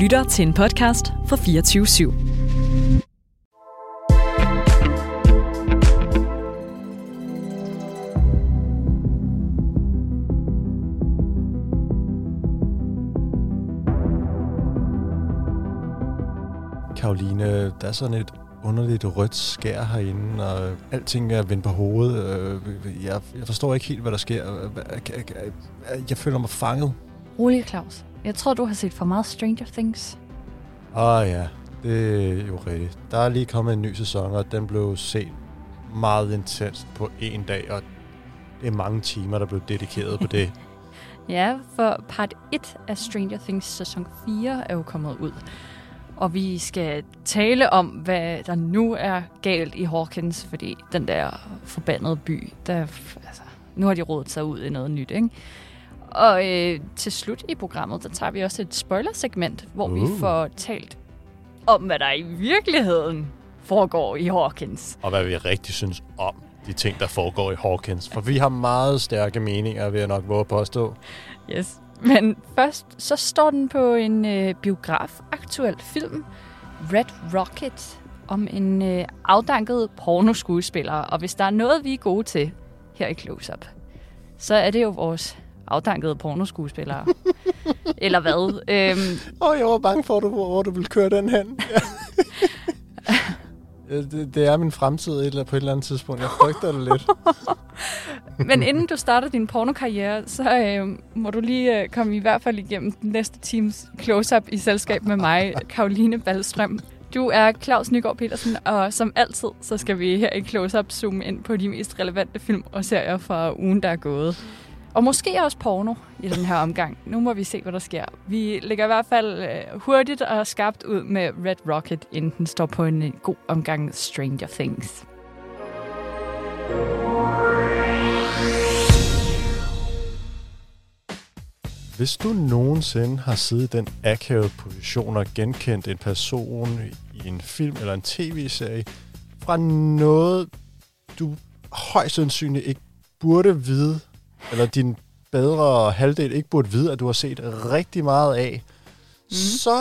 lytter til en podcast fra 24 /7. Karoline, der er sådan et underligt rødt skær herinde, og alting er vendt på hovedet. Øh, jeg, jeg forstår ikke helt, hvad der sker. Jeg føler mig fanget. Rolig, Claus. Jeg tror, du har set for meget Stranger Things. Åh ja, det er jo rigtigt. Der er lige kommet en ny sæson, og den blev set meget intenst på en dag, og det er mange timer, der blev dedikeret på det. Ja, for part 1 af Stranger Things sæson 4 er jo kommet ud. Og vi skal tale om, hvad der nu er galt i Hawkins, fordi den der forbandede by, der, altså, nu har de rådet sig ud i noget nyt, ikke? Og øh, til slut i programmet, der tager vi også et spoiler-segment, hvor uh. vi får talt om, hvad der i virkeligheden foregår i Hawkins. og hvad vi rigtig synes om de ting, der foregår i Hawkins. For vi har meget stærke meninger, vil jeg nok våge at påstå. Yes. Men først, så står den på en øh, biograf-aktuel film, Red Rocket, om en øh, afdanket pornoskuespiller. Og hvis der er noget, vi er gode til her i Close-Up, så er det jo vores afdankede pornoskuespillere. Eller hvad? Øhm, oh, jeg var bange for, hvor, hvor du ville køre den hen. Ja. det, det er min fremtid eller på et eller andet tidspunkt. Jeg frygter det lidt. men inden du starter din pornokarriere, så øh, må du lige øh, komme i hvert fald igennem den næste teams Close-Up i selskab med mig, Karoline Ballstrøm. Du er Claus Nygaard Petersen, og som altid, så skal vi her i Close-Up zoome ind på de mest relevante film og serier fra ugen, der er gået. Og måske også porno i den her omgang. Nu må vi se, hvad der sker. Vi lægger i hvert fald øh, hurtigt og skarpt ud med Red Rocket, inden den står på en øh, god omgang Stranger Things. Hvis du nogensinde har siddet i den akavede position og genkendt en person i en film eller en tv-serie fra noget, du højst sandsynligt ikke burde vide, eller din bedre halvdel ikke burde vide, at du har set rigtig meget af, mm. så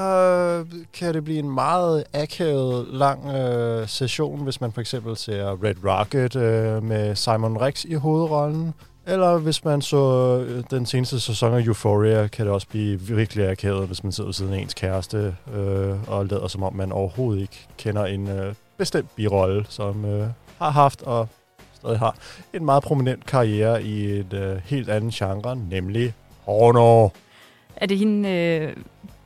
øh, kan det blive en meget akavet lang øh, session, hvis man for eksempel ser Red Rocket øh, med Simon Rex i hovedrollen. Eller hvis man så øh, den seneste sæson af Euphoria, kan det også blive virkelig akavet, hvis man sidder ved siden af ens kæreste øh, og lader som om, man overhovedet ikke kender en øh, bestemt birolle, som øh, har haft og stadig har en meget prominent karriere i et øh, helt andet genre, nemlig porno. Er det hende, øh,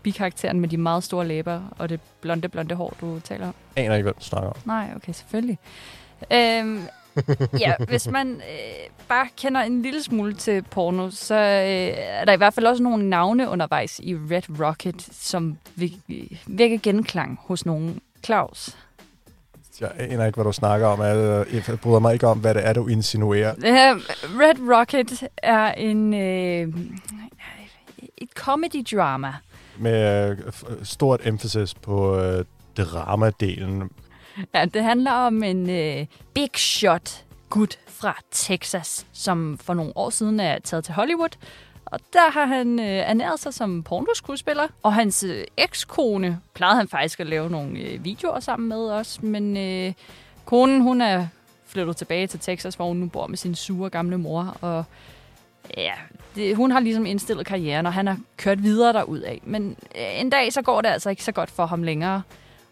bikarakteren med de meget store læber og det blonde, blonde hår, du taler om? Aner ikke, hvad du snakker om. Nej, okay, selvfølgelig. Øhm, ja, hvis man øh, bare kender en lille smule til porno, så øh, er der i hvert fald også nogle navne undervejs i Red Rocket, som væk- vækker genklang hos nogen. Claus. Jeg aner ikke, hvad du snakker om. Jeg, bryder mig ikke om, hvad det er, du insinuerer. Øh, Red Rocket er en øh, et comedy-drama. Med f- stort emphasis på øh, dramadelen. Ja, det handler om en øh, big shot gut fra Texas, som for nogle år siden er taget til Hollywood. Og der har han øh, ernæret sig som pornoskuespiller. Og hans øh, ekskone plejede han faktisk at lave nogle øh, videoer sammen med os. Men øh, konen, hun er flyttet tilbage til Texas, hvor hun nu bor med sin sure gamle mor. Og ja, det, hun har ligesom indstillet karrieren, og han har kørt videre derudad. Men øh, en dag, så går det altså ikke så godt for ham længere.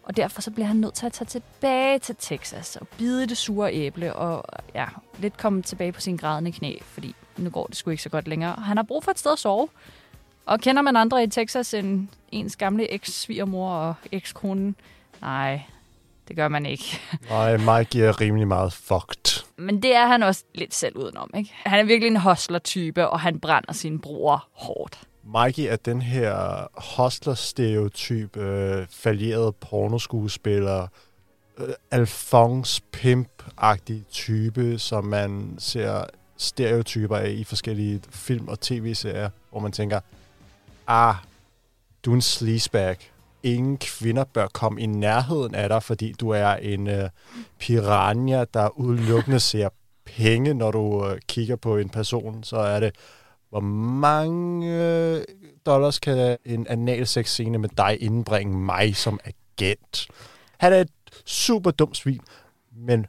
Og derfor så bliver han nødt til at tage tilbage til Texas og bide det sure æble og ja, lidt komme tilbage på sin grædende knæ, fordi nu går det sgu ikke så godt længere. Han har brug for et sted at sove. Og kender man andre i Texas end ens gamle eks-svigermor og ekskonen? Nej, det gør man ikke. Nej, Mike er rimelig meget fucked. Men det er han også lidt selv udenom, ikke? Han er virkelig en hostler-type, og han brænder sine bror hårdt. Mikey er den her hostler-stereotyp, øh, falderet pornoskuespiller, øh, Alphonse Pimp-agtig type, som man ser stereotyper af i forskellige film- og tv-serier, hvor man tænker, ah, du er en sleazebag. Ingen kvinder bør komme i nærheden af dig, fordi du er en øh, piranha, der udelukkende ser penge, når du øh, kigger på en person. Så er det, hvor mange øh, dollars kan en analsex-scene med dig indbringe mig som agent. Han er et super dumt svin, men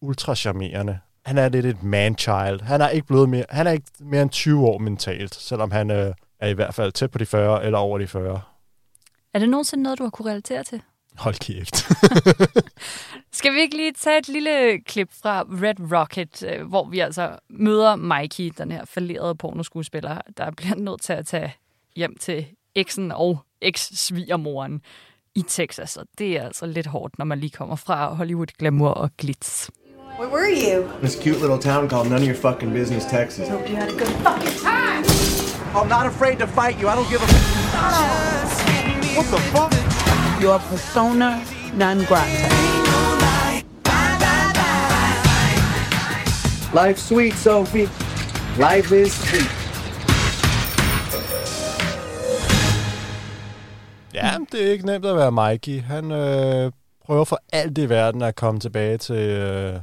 ultra charmerende. Han er lidt et man-child. Han er ikke blevet mere, han er ikke mere end 20 år mentalt, selvom han øh, er i hvert fald tæt på de 40 eller over de 40. Er det nogensinde noget, du har kunne relatere til? Hold kæft. Skal vi ikke lige tage et lille klip fra Red Rocket, øh, hvor vi altså møder Mikey, den her falderede pornoskuespiller, der bliver nødt til at tage hjem til eksen og eks-svigermoren i Texas. Og det er altså lidt hårdt, når man lige kommer fra Hollywood glamour og glitz. Where were you? This cute little town called None of Your Fucking Business, Texas. Hope you had a good fucking time. I'm not afraid to fight you. I don't give a. What the fuck? Your persona non grata. Life's sweet, Sophie. Life is sweet. Ja, det er ikke nemt at være Mikey. Han øh, prøver for alt i verden at komme tilbage til øh,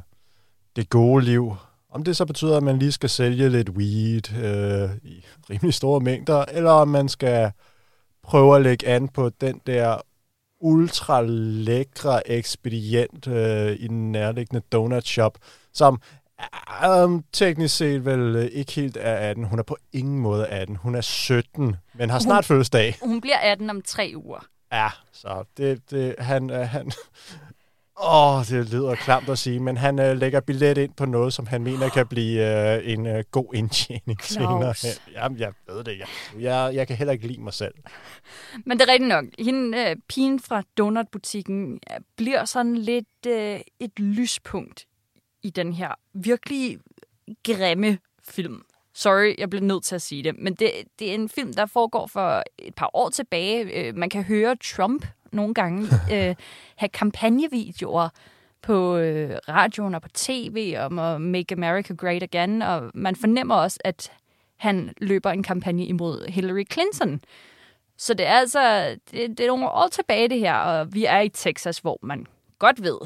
det gode liv. Om det så betyder, at man lige skal sælge lidt weed øh, i rimelig store mængder, eller om man skal prøve at lægge an på den der ultra lækre ekspedient øh, i den nærliggende donut shop, som um, teknisk set vel øh, ikke helt er 18. Hun er på ingen måde 18. Hun er 17, men har snart fødselsdag. Hun bliver 18 om tre uger. Ja, så det, det han, øh, han, åh, det lyder klamt at sige, men han øh, lægger billet ind på noget, som han mener kan blive øh, en øh, god indtjening senere. Claus. Jamen, jeg ved det, jeg, jeg, jeg kan heller ikke lide mig selv. Men det er rigtigt nok. Hende, øh, pigen fra donutbutikken, øh, bliver sådan lidt øh, et lyspunkt i den her virkelig grimme film. Sorry, jeg bliver nødt til at sige det. Men det, det er en film, der foregår for et par år tilbage. Øh, man kan høre Trump nogle gange øh, have kampagnevideoer på øh, radioen og på tv om at make America great again. Og man fornemmer også, at han løber en kampagne imod Hillary Clinton. Så det er altså det, det er nogle år tilbage det her, og vi er i Texas, hvor man godt ved,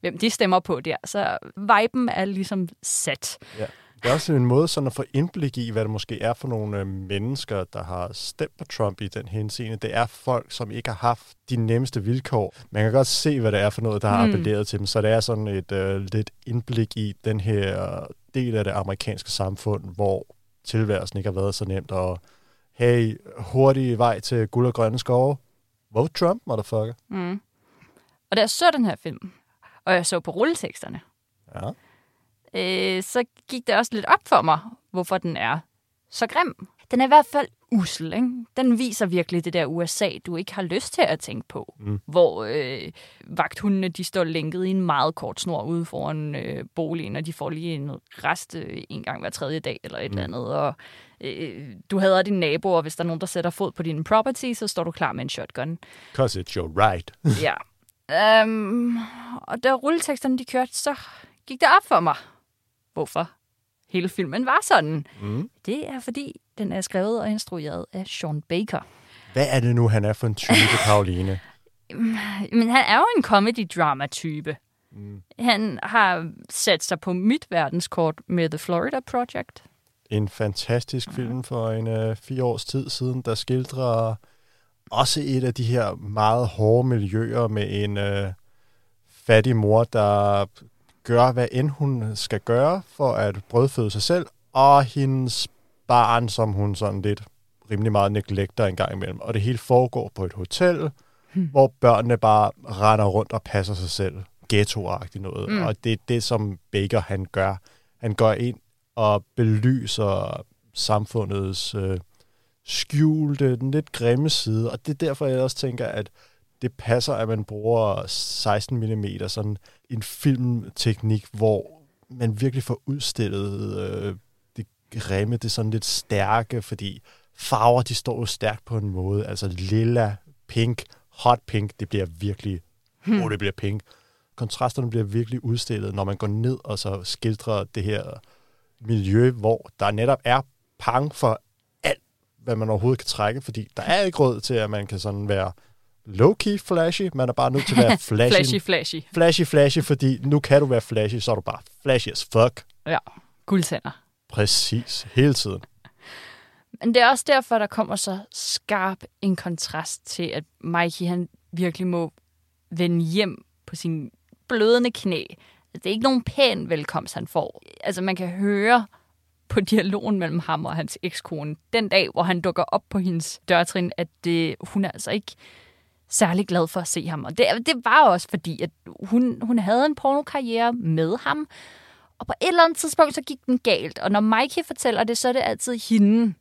hvem de stemmer på der. Så viben er ligesom sat. Ja. Det er også en måde sådan at få indblik i, hvad det måske er for nogle øh, mennesker, der har stemt på Trump i den henseende. Det er folk, som ikke har haft de nemmeste vilkår. Man kan godt se, hvad det er for noget, der har Mm. appelleret til dem. Så det er sådan et øh, lidt indblik i den her del af det amerikanske samfund, hvor tilværelsen ikke har været så nemt. Og hey, hurtig vej til guld og grønne skove. Vote Trump, motherfucker. Mm. Og da jeg så den her film, og jeg så på rulleteksterne, Ja. Øh, så gik det også lidt op for mig, hvorfor den er så grim. Den er i hvert fald usel, ikke? Den viser virkelig det der USA, du ikke har lyst til at tænke på. Mm. Hvor øh, vagthundene, de står lænket i en meget kort snor ude foran øh, boligen, og de får lige en rest øh, en gang hver tredje dag eller et mm. eller andet. Og øh, du hader dine naboer, hvis der er nogen, der sætter fod på din property, så står du klar med en shotgun. Cause it's your right. Ja. Um, og da rulleteksterne de kørte, så gik det op for mig, hvorfor hele filmen var sådan. Mm. Det er fordi, den er skrevet og instrueret af Sean Baker. Hvad er det nu, han er for en type, Karoline? Men han er jo en comedy-drama-type. Mm. Han har sat sig på mit verdenskort med The Florida Project. En fantastisk film for en øh, fire års tid siden, der skildrer også et af de her meget hårde miljøer med en øh, fattig mor, der gør, hvad end hun skal gøre for at brødføde sig selv, og hendes barn, som hun sådan lidt rimelig meget neglekter en gang imellem. Og det hele foregår på et hotel, hmm. hvor børnene bare render rundt og passer sig selv. Ghetto-agtigt noget. Mm. Og det er det, som Baker han gør. Han går ind og belyser samfundets øh, skjulte, den lidt grimme side. Og det er derfor, jeg også tænker, at det passer, at man bruger 16 mm, sådan en filmteknik, hvor man virkelig får udstillet øh, det grimme, det sådan lidt stærke, fordi farver, de står jo stærkt på en måde. Altså lilla, pink, hot pink, det bliver virkelig, hmm. oh, det bliver pink. Kontrasterne bliver virkelig udstillet, når man går ned og så skildrer det her miljø, hvor der netop er pang for alt, hvad man overhovedet kan trække, fordi der er ikke råd til, at man kan sådan være low-key flashy, man er bare nødt til at være flashy. Flashy, flashy. Flashy, flashy, fordi nu kan du være flashy, så er du bare flashy as fuck. Ja, guldtænder. Præcis, hele tiden. Men det er også derfor, der kommer så skarp en kontrast til, at Mikey han virkelig må vende hjem på sin blødende knæ. Det er ikke nogen pæn velkomst, han får. Altså, man kan høre på dialogen mellem ham og hans ekskone den dag, hvor han dukker op på hendes dørtrin, at det, hun er altså ikke særlig glad for at se ham. Og det, det var også fordi, at hun, hun havde en pornokarriere med ham, og på et eller andet tidspunkt, så gik den galt. Og når Mikey fortæller det, så er det altid hende,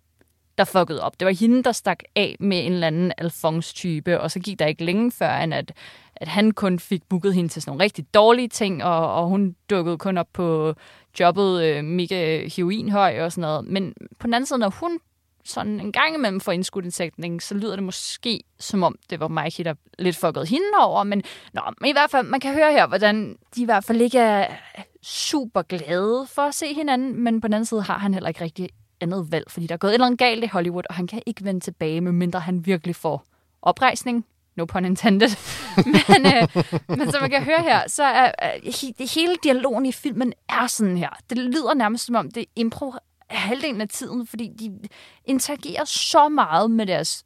der fuckede op. Det var hende, der stak af med en eller anden Alphonse-type, og så gik der ikke længe før, end at, at han kun fik booket hende til sådan nogle rigtig dårlige ting, og, og hun dukkede kun op på jobbet øh, mega heroinhøj og sådan noget. Men på den anden side, når hun sådan en gang imellem får indskudt en sætning, så lyder det måske, som om det var Mikey, der lidt fuckede hende over. Men, nå, men i hvert fald, man kan høre her, hvordan de i hvert fald ikke er super glade for at se hinanden, men på den anden side har han heller ikke rigtig andet valg, fordi der er gået et eller andet galt i Hollywood, og han kan ikke vende tilbage, medmindre han virkelig får oprejsning. No pun intended. men, øh, men som man kan høre her, så er øh, hele dialogen i filmen er sådan her. Det lyder nærmest som om, det er impro halvdelen af tiden, fordi de interagerer så meget med deres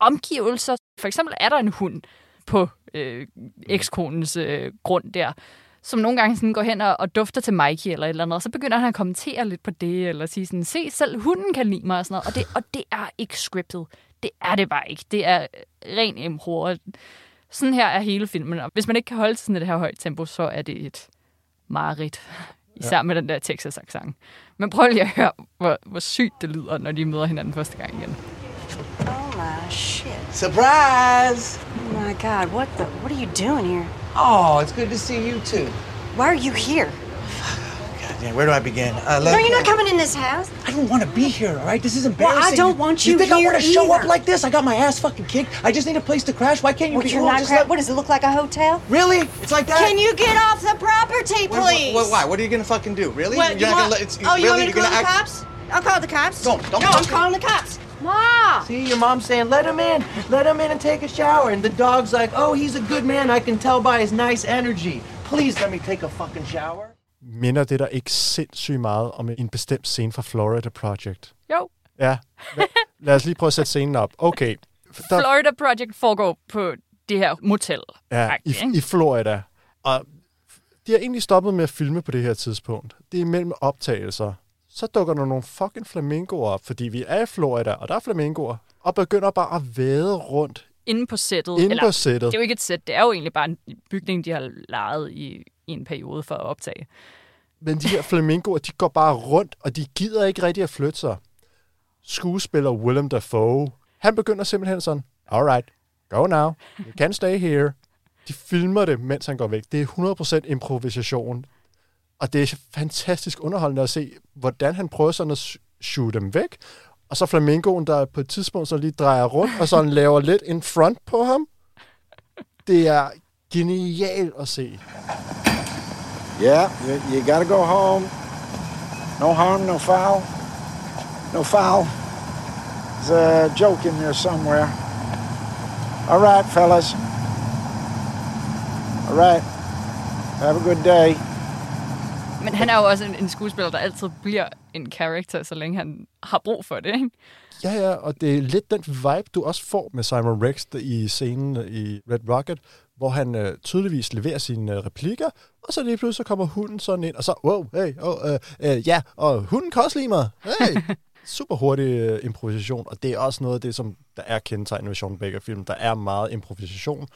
omgivelser. For eksempel er der en hund på øh, ekskonens øh, grund der, som nogle gange sådan går hen og, og dufter til Mikey eller et eller andet, og så begynder han at kommentere lidt på det, eller sige sådan, se, selv hunden kan lide mig, og sådan noget. Og det, og det er ikke scriptet. Det er det bare ikke. Det er øh, ren impro. Sådan her er hele filmen. Og hvis man ikke kan holde sådan et her højt tempo, så er det et mareridt. Især ja. med den der Texas-accent. Men prøv lige at høre, hvor, hvor sygt det lyder, når de møder hinanden første gang igen. Oh my shit. Surprise! Oh my god, what the what are you doing here? Oh, it's good to see you too. Why are you here? Damn, where do I begin? Uh, No, you're not coming in this house. I don't want to be here, all right? This is Well, embarrassing. I don't want you You think I want to show up like this? I got my ass fucking kicked. I just need a place to crash. Why can't you Well, be you're not cra- What does it look like a hotel? Really? It's like that? Can you get off the property, What- what- please? what- why? What are you gonna fucking do? Really? What, You're you not want, let- it's- oh, you want me to call the gonna cops? I'll call the cops. Don't- don't- No, I'm calling the cops. Mom! See, your mom's saying, let him in. Let him in and take a shower. And the dog's like, oh, he's a good man. I can tell by his nice energy. Please let me take a fucking shower. Minder det der ikke sindssygt meget om en bestemt scene fra Florida Project? Jo, Ja. Lad, os lige prøve at sætte scenen op. Okay. Der, Florida Project foregår på det her motel. ja, i, i Florida. Og de har egentlig stoppet med at filme på det her tidspunkt. Det er mellem optagelser. Så dukker der nogle fucking flamingoer op, fordi vi er i Florida, og der er flamingoer, og begynder bare at vade rundt Inde på sættet. inde eller, på sættet. Det er jo ikke et sæt, det er jo egentlig bare en bygning, de har lejet i, i en periode for at optage. Men de her flamingoer, de går bare rundt, og de gider ikke rigtig at flytte sig. Skuespiller Willem Dafoe, han begynder simpelthen sådan, alright, go now, you can stay here. De filmer det, mens han går væk. Det er 100% improvisation. Og det er fantastisk underholdende at se, hvordan han prøver sådan at shoot dem væk. Og så flamingoen, der på et tidspunkt så lige drejer rundt, og sådan laver lidt en front på ham. Det er genialt at se. Yeah, you, you gotta go home. No harm, no foul. No foul. There's a joke in there somewhere. All right, fellas. All right. Have a good day. Men han er jo også en, en skuespiller, der altid bliver en karakter, så længe han har brug for det. Ikke? Ja, ja, og det er lidt den vibe, du også får med Simon Rex i scenen i Red Rocket, hvor han øh, tydeligvis leverer sine øh, replikker, og så lige pludselig så kommer hunden sådan ind, og så, wow, hey, oh, øh, øh, ja, og hunden kan også lide mig, hey. Super hurtig øh, improvisation, og det er også noget af det, som der er kendetegnet ved Sean Baker-film. Der er meget improvisation,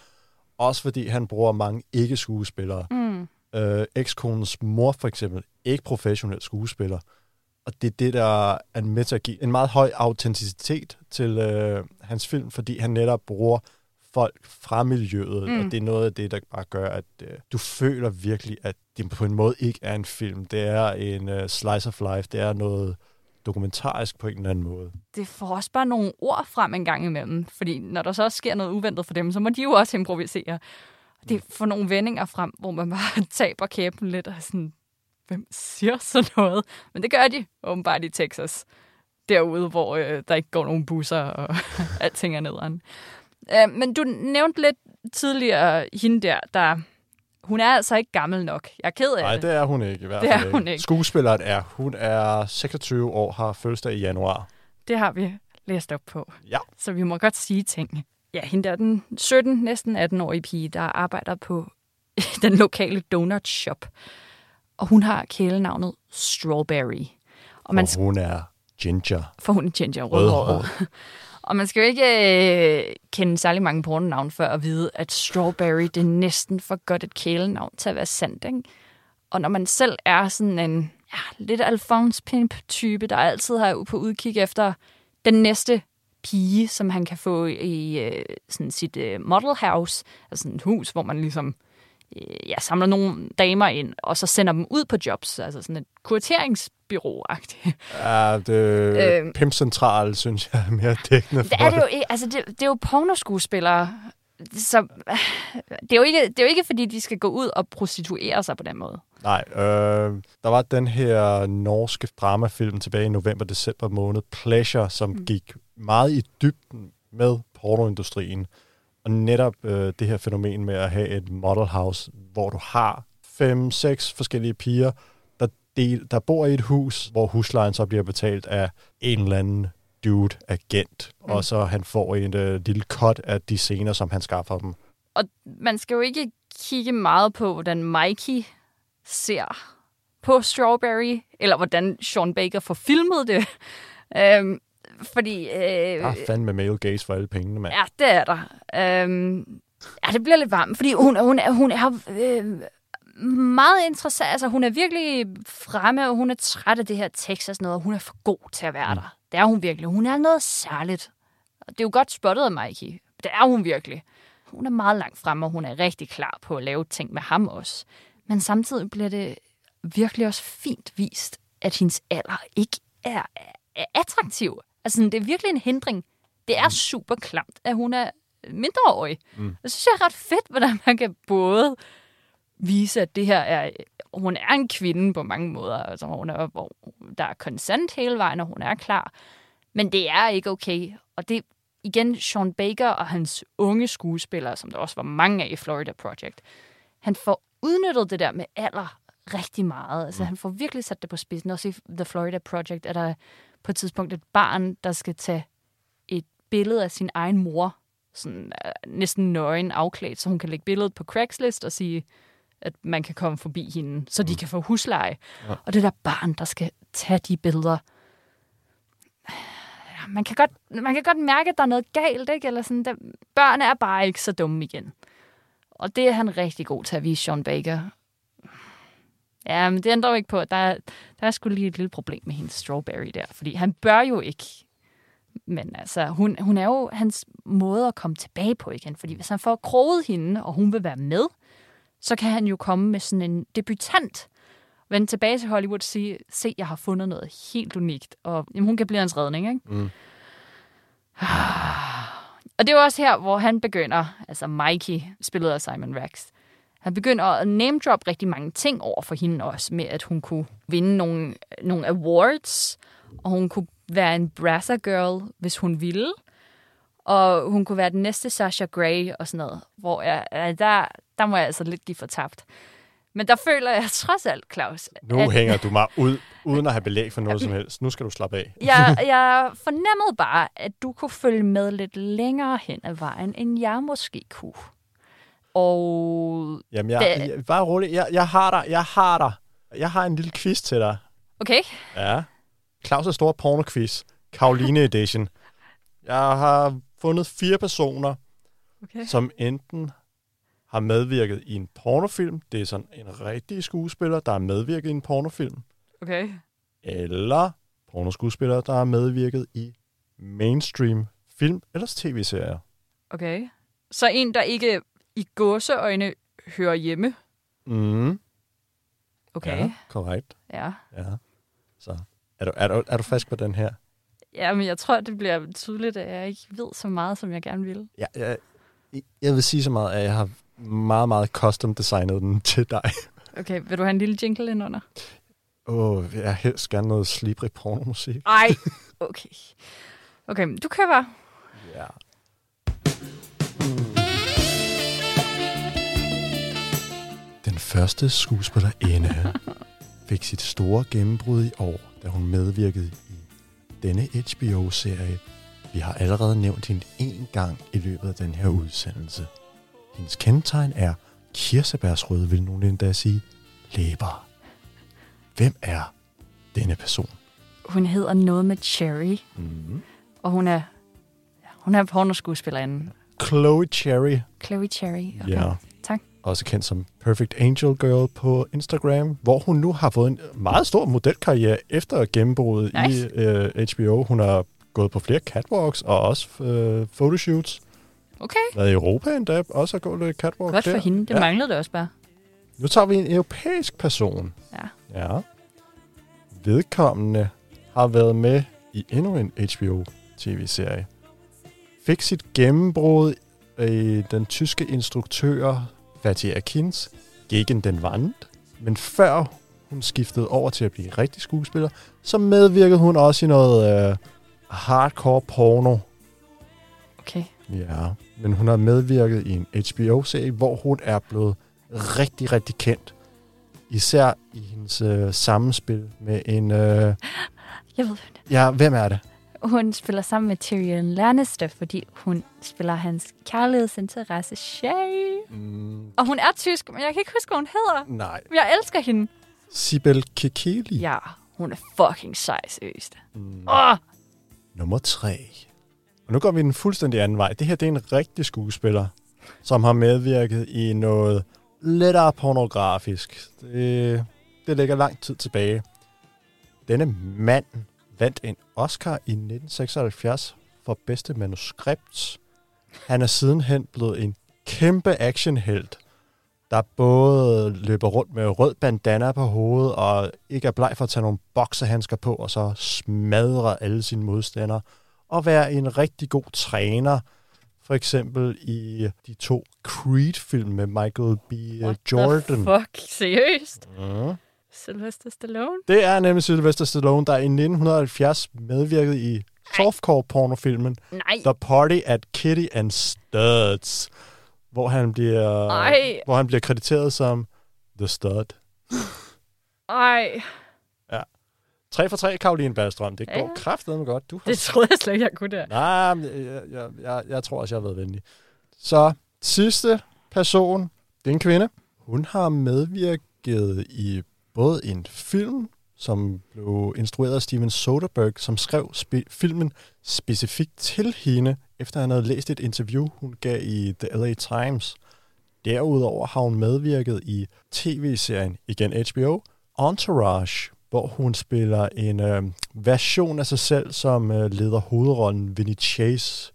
også fordi han bruger mange ikke-skuespillere. Mm. Øh, ekskonens mor for eksempel, ikke professionel skuespiller. Og det er det, der er med til at give en meget høj autenticitet til øh, hans film, fordi han netop bruger folk fra miljøet, mm. og det er noget af det, der bare gør, at øh, du føler virkelig, at det på en måde ikke er en film. Det er en øh, slice of life, det er noget dokumentarisk på en eller anden måde. Det får også bare nogle ord frem en gang imellem, fordi når der så også sker noget uventet for dem, så må de jo også improvisere. Det får nogle vendinger frem, hvor man bare taber kæben lidt og sådan, hvem siger sådan noget? Men det gør de åbenbart i Texas. Derude, hvor øh, der ikke går nogen busser, og alting er nederen. Øh, men du nævnte lidt tidligere hende der, der... Hun er altså ikke gammel nok. Jeg er ked af Nej, det. det er hun ikke i hvert Det fald. er hun ikke. Skuespilleren er. Hun er 26 år, har fødselsdag i januar. Det har vi læst op på. Ja. Så vi må godt sige ting. Ja, hende der, den 17, næsten 18-årige pige, der arbejder på den lokale donut shop. Og hun har kælenavnet Strawberry. Og man, Og hun er ginger. for hun er ginger rødhåret. Rødhåret. Og man skal jo ikke øh, kende særlig mange pornonavn før at vide, at Strawberry, det er næsten for godt et kælenavn til at være sandt, ikke? Og når man selv er sådan en ja, lidt Alphonse Pimp-type, der altid har på udkig efter den næste pige, som han kan få i øh, sådan sit øh, model house, altså sådan et hus, hvor man ligesom øh, ja, samler nogle damer ind, og så sender dem ud på jobs, altså sådan et kurateringsbyrå-agtigt. Ja, det, Øhm. øh, Pimp Central, synes jeg, er mere dækkende for Det er det jo. Altså, det, det er jo pornoskuespillere. Så det er, jo ikke, det er jo ikke, fordi de skal gå ud og prostituere sig på den måde. Nej, øh, der var den her norske dramafilm tilbage i november-december måned, Pleasure, som mm. gik meget i dybden med pornoindustrien. Og netop øh, det her fænomen med at have et model house, hvor du har fem, seks forskellige piger, del, der bor i et hus, hvor huslejen så bliver betalt af en eller anden dude, agent, mm. og så han får en øh, lille cut af de scener, som han skaffer dem. Og man skal jo ikke kigge meget på, hvordan Mikey ser på Strawberry, eller hvordan Sean Baker får filmet det. Øhm, fordi... Øh, Der er fandme male gaze for alle pengene, mand. Ja, det er der. Øhm, ja, det bliver lidt varmt, fordi hun, hun, er- hun er øh, meget interessant. Altså, hun er virkelig fremme, og hun er træt af det her Texas noget, og hun er for god til at være mm. der. Det er hun virkelig. Hun er noget særligt. Og det er jo godt spottet af Mikey. Det er hun virkelig. Hun er meget langt fremme, og hun er rigtig klar på at lave ting med ham også. Men samtidig bliver det virkelig også fint vist, at hendes alder ikke er, er attraktiv. Altså, det er virkelig en hindring. Det er super klamt, at hun er mindreårig. Mm. Det synes jeg er ret fedt, hvordan man kan både vise, at det her er... Hun er en kvinde på mange måder. Altså, hun er, hvor der er consent hele vejen, og hun er klar. Men det er ikke okay. Og det igen, Sean Baker og hans unge skuespillere, som der også var mange af i Florida Project, han får udnyttet det der med alder rigtig meget. Altså, han får virkelig sat det på spidsen. Også i The Florida Project er der på et tidspunkt et barn, der skal tage et billede af sin egen mor, sådan øh, næsten nøgen afklædt, så hun kan lægge billedet på Craigslist og sige, at man kan komme forbi hende, så de kan få husleje. Ja. Og det der barn, der skal tage de billeder, Ja, man kan godt, man kan godt mærke, at der er noget galt, ikke? Eller sådan, der, børn er bare ikke så dumme igen. Og det er han rigtig god til at vise Sean Baker. Ja, men det ændrer jo ikke på, at der, er- der er sgu lige et lille problem med hendes strawberry der. Fordi han bør jo ikke. Men altså, hun, hun er jo hans måde at komme tilbage på igen. Fordi hvis han får kroget hende, og hun vil være med, så kan han jo komme med sådan en debutant. Vende tilbage til Hollywood og sige, se, jeg har fundet noget helt unikt. Og jamen, hun kan blive hans redning, ikke? Mm. Og det er også her, hvor han begynder, altså Mikey, spillet af Simon Rex, han begynder at name drop rigtig mange ting over for hende også, med at hun kunne vinde nogle, nogle awards, og hun kunne være en brasser girl, hvis hun ville. Og hun kunne være den næste Sasha Grey og sådan noget, hvor jeg, der, der må jeg altså lidt give for tabt. Men der føler jeg trods alt, Claus, Nu at hænger du mig ud, uden at have belæg for noget som helst. Nu skal du slappe af. jeg, jeg fornemmede bare, at du kunne følge med lidt længere hen ad vejen, end jeg måske kunne. Og Jamen, jeg, Det- jeg, bare rolig. Jeg, jeg har dig. Jeg har dig. Jeg har en lille quiz til dig. okay, Ja. Claus' store porno-quiz. Karoline Edition. Jeg har fundet fire personer, okay. som enten har medvirket i en pornofilm. Det er sådan en rigtig skuespiller, der har medvirket i en pornofilm. okay. Eller pornoskuespillere, der har medvirket i mainstream film eller tv-serier. Okay. Så en, der ikke i gåseøjne hører hjemme. Mm. Okay. Ja, korrekt. Ja. Ja. Så er du, er, du, er du frisk på den her? Ja. men jeg tror, det bliver tydeligt, at jeg ikke ved så meget, som jeg gerne vil. Ja, jeg, jeg vil sige så meget, at jeg har meget, meget custom designet den til dig. Okay, vil du have en lille jingle ind under? Åh, oh, jeg har helst gerne noget slibrig pornomusik. Ej, okay. Okay, du køber. Ja. Den første skuespillerinde fik sit store gennembrud i år, da hun medvirkede i denne HBO-serie. Vi har allerede nævnt hende en gang i løbet af den her udsendelse. Hendes kendetegn er kirsebærsrøde, vil nogen endda sige, læber. Hvem er denne person? Hun hedder noget med Cherry, Mm. og hun er, hun er pornoskuespillerinde. Chloe Cherry. Chloe Cherry. Okay. Ja. Også kendt som Perfect Angel Girl på Instagram, hvor hun nu har fået en meget stor modelkarriere efter gennembruddet Nice. i øh, HBO. Hun har gået på flere catwalks og også øh, photoshoots. Okay, Været i Europa endda, også har gået lidt catwalk godt der. for hende. Det ja. manglede det også bare. Nu tager vi en europæisk person. Ja. Ja. Vedkommende har været med i endnu en HBO-tv-serie. Fik sit gennembrud i den tyske instruktør Fatih Akins Gegen den Wand. Men før hun skiftede over til at blive rigtig skuespiller, så medvirkede hun også i noget øh, hardcore porno. Okay. Ja, men hun har medvirket i en HBO-serie, hvor hun er blevet rigtig, rigtig kendt. Især i hendes øh, sammenspil med en... Øh, Jeg ved, ja, hvem er det? Hun spiller sammen med Tyrion Lannister, fordi hun spiller hans kærlighedsinteresse Shay. Mm, Og hun er tysk, men jeg kan ikke huske, hvad hun hedder. nej. Men jeg elsker hende. Sibel Kekeli. Ja, hun er fucking sej, seriøst. Mm. Åh, Nummer tre. Og nu går vi den fuldstændig anden vej. Det her det er en rigtig skuespiller, som har medvirket i noget lettere pornografisk. Det, det ligger lang tid tilbage. Denne mand vandt en Oscar i 1976 for bedste manuskript. Han er sidenhen blevet en kæmpe actionhelt, der både løber rundt med rød bandana på hovedet og ikke er bleg for at tage nogle boksehandsker på og så smadre alle sine modstandere. Og være en rigtig god træner, for eksempel i de to Creed-film med Michael B. what Jordan. the fuck? Seriøst? Mm. Sylvester Stallone? Det er nemlig Sylvester Stallone, der i 1970 medvirkede i softcore-pornofilmen. The Party at Kitty and Studs, hvor han bliver, Ej. hvor han bliver krediteret som The Stud. Ej, 3 for 3, Karoline Ballstrøm. Det Ja. går kraftedeme godt. Du har det troede jeg slet ikke, jeg kunne der. Nej, jeg, jeg, jeg, jeg tror også, jeg har været venlig. Så sidste person, det er en kvinde. Hun har medvirket i både en film, som blev instrueret af Steven Soderbergh, som skrev spe- filmen specifikt til hende, efter han havde læst et interview, hun gav i The LA Times. Derudover har hun medvirket i tv-serien, igen HBO, Entourage, hvor hun spiller en øh, version af sig selv, som øh, leder hovedrollen Vinny Chase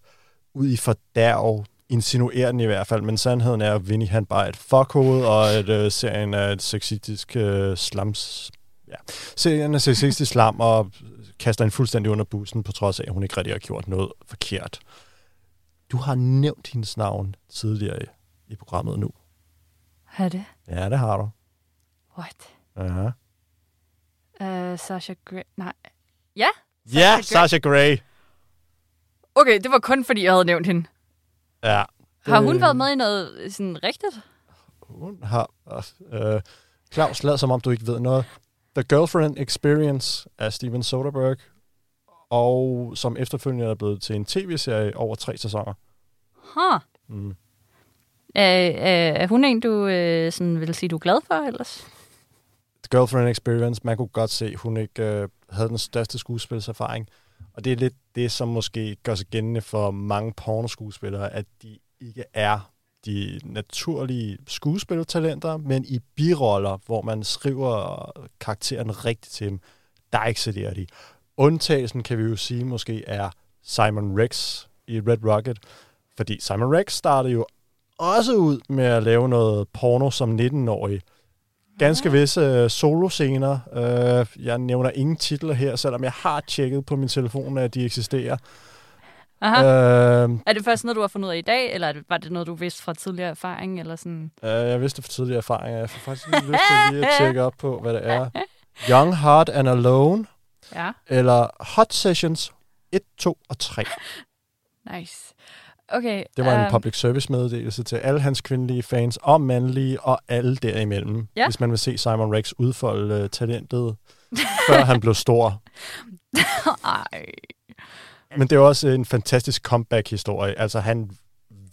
ud i fordærv, insinuerende i hvert fald, men sandheden er, at Vinny han bare er et fuckhoved, og at øh, serien er et sexistisk øh, slams... Ja, serien er sexistisk slam, og kaster en fuldstændig under bussen, på trods af, at hun ikke rigtig har gjort noget forkert. Du har nævnt hendes navn tidligere i, i programmet nu. Hvad er det? Ja, det har du. What? Ja, Uh, Sasha Grey? Nej. Ja? ja Grey. Sasha Grey. Okay, det var kun fordi, jeg havde nævnt hende. Ja. Har hun Det- været med i noget sådan rigtigt? Hun har... Øh, Claus, lad som om du ikke ved noget. The Girlfriend Experience af Steven Soderbergh, og som efterfølgende er blevet til en tv-serie over tre sæsoner. Huh. Mm. Er, er, er hun en, du øh, sådan vil sige, du er glad for ellers? The Girlfriend Experience, man kunne godt se, hun ikke øh, havde den største skuespilserfaring. Og det er lidt det, som måske gør sig gældende for mange pornoskuespillere, at de ikke er de naturlige skuespillertalenter, men i biroller, hvor man skriver karakteren rigtigt til dem, der excellerer de. Undtagelsen kan vi jo sige måske er Simon Rex i Red Rocket, fordi Simon Rex startede jo også ud med at lave noget porno som 19-årig. Ganske visse uh, soloscener. Uh, jeg nævner ingen titler her, selvom jeg har tjekket på min telefon, at de eksisterer. Aha. Uh, Er det først noget, du har fundet ud af i dag, eller er var det noget, du vidste fra tidligere erfaring? Eller sådan? uh, jeg vidste for tidligere erfaringer. Jeg får faktisk lige lyst til lige at tjekke op på, hvad det er. Young, Hard and Alone, Ja, eller Hot Sessions 1, 2 og 3. nice. Okay. Det var en øhm, public service meddelelse til alle hans kvindelige fans, og mandlige, og alle derimellem. Ja. Hvis man vil se Simon Rex udfolde uh, talentet før han blev stor. Ej. Men det er også en fantastisk comeback-historie. Altså, han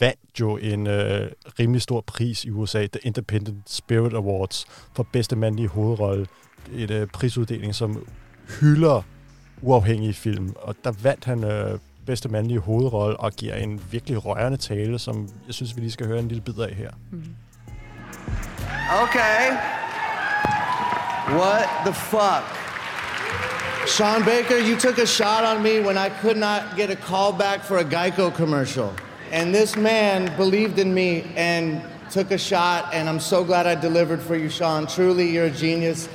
vandt jo en øh, rimelig stor pris i USA, The Independent Spirit Awards, for bedste mandlige hovedrolle. Et øh, prisuddeling, som hylder uafhængige film. Og der vandt han øh, bedste mandlige hovedrolle og giver en virkelig rørende tale, som jeg synes, vi lige skal høre en lille bid af her. Mm-hmm. Okay. What the fuck? Sean Baker, you took a shot on me when I could not get a call back for a Geico commercial. And this man believed in me and took a shot, and I'm so glad I delivered for you, Sean. Truly, you're a genius.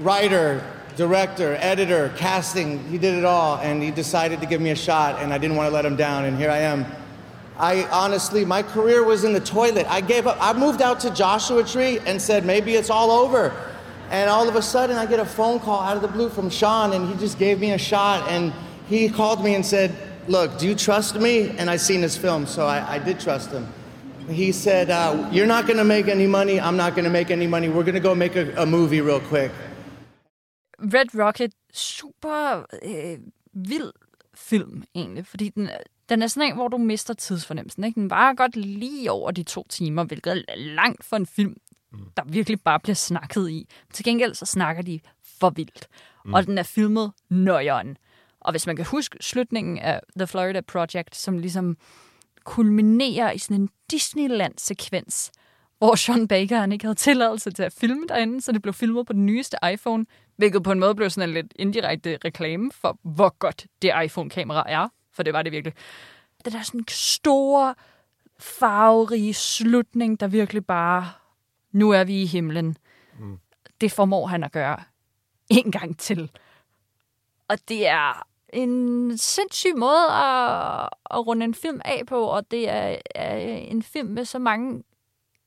Writer, director, editor, casting, he did it all, and he decided to give me a shot, and I didn't want to let him down, and here I am. I honestly, my career was in the toilet. I gave up. I moved out to Joshua Tree and said, maybe it's all over. And all of a sudden, I get a phone call out of the blue from Sean, and he just gave me a shot. And he called me and said, Look, do you trust me? And I seen his film, so I, I did trust him. He said, uh, You're not going to make any money. I'm not going to make any money. We're going to go make a, a movie real quick. Red Rocket, super øh, vild film egentlig, fordi den, den er sådan en, hvor du mister tidsfornemmelsen. Ikke? Den var godt lige over de to timer, hvilket er langt for en film, der virkelig bare bliver snakket i. Til gengæld så snakker de for vildt. Mm. Og den er filmet nøjeren. Og hvis man kan huske slutningen af The Florida Project, som ligesom kulminerer i sådan en Disneyland-sekvens, hvor Sean Baker han ikke havde tilladelse til at filme derinde, så det blev filmet på den nyeste iPhone, hvilket på en måde blev sådan en lidt indirekte reklame for, hvor godt det iPhone-kamera er, for det var det virkelig. Det der sådan store, farverige slutning, der virkelig bare, nu er vi i himlen. Mm. Det formår han at gøre en gang til. Og det er en sindssyg måde at, at runde en film af på, og det er, er en film med så mange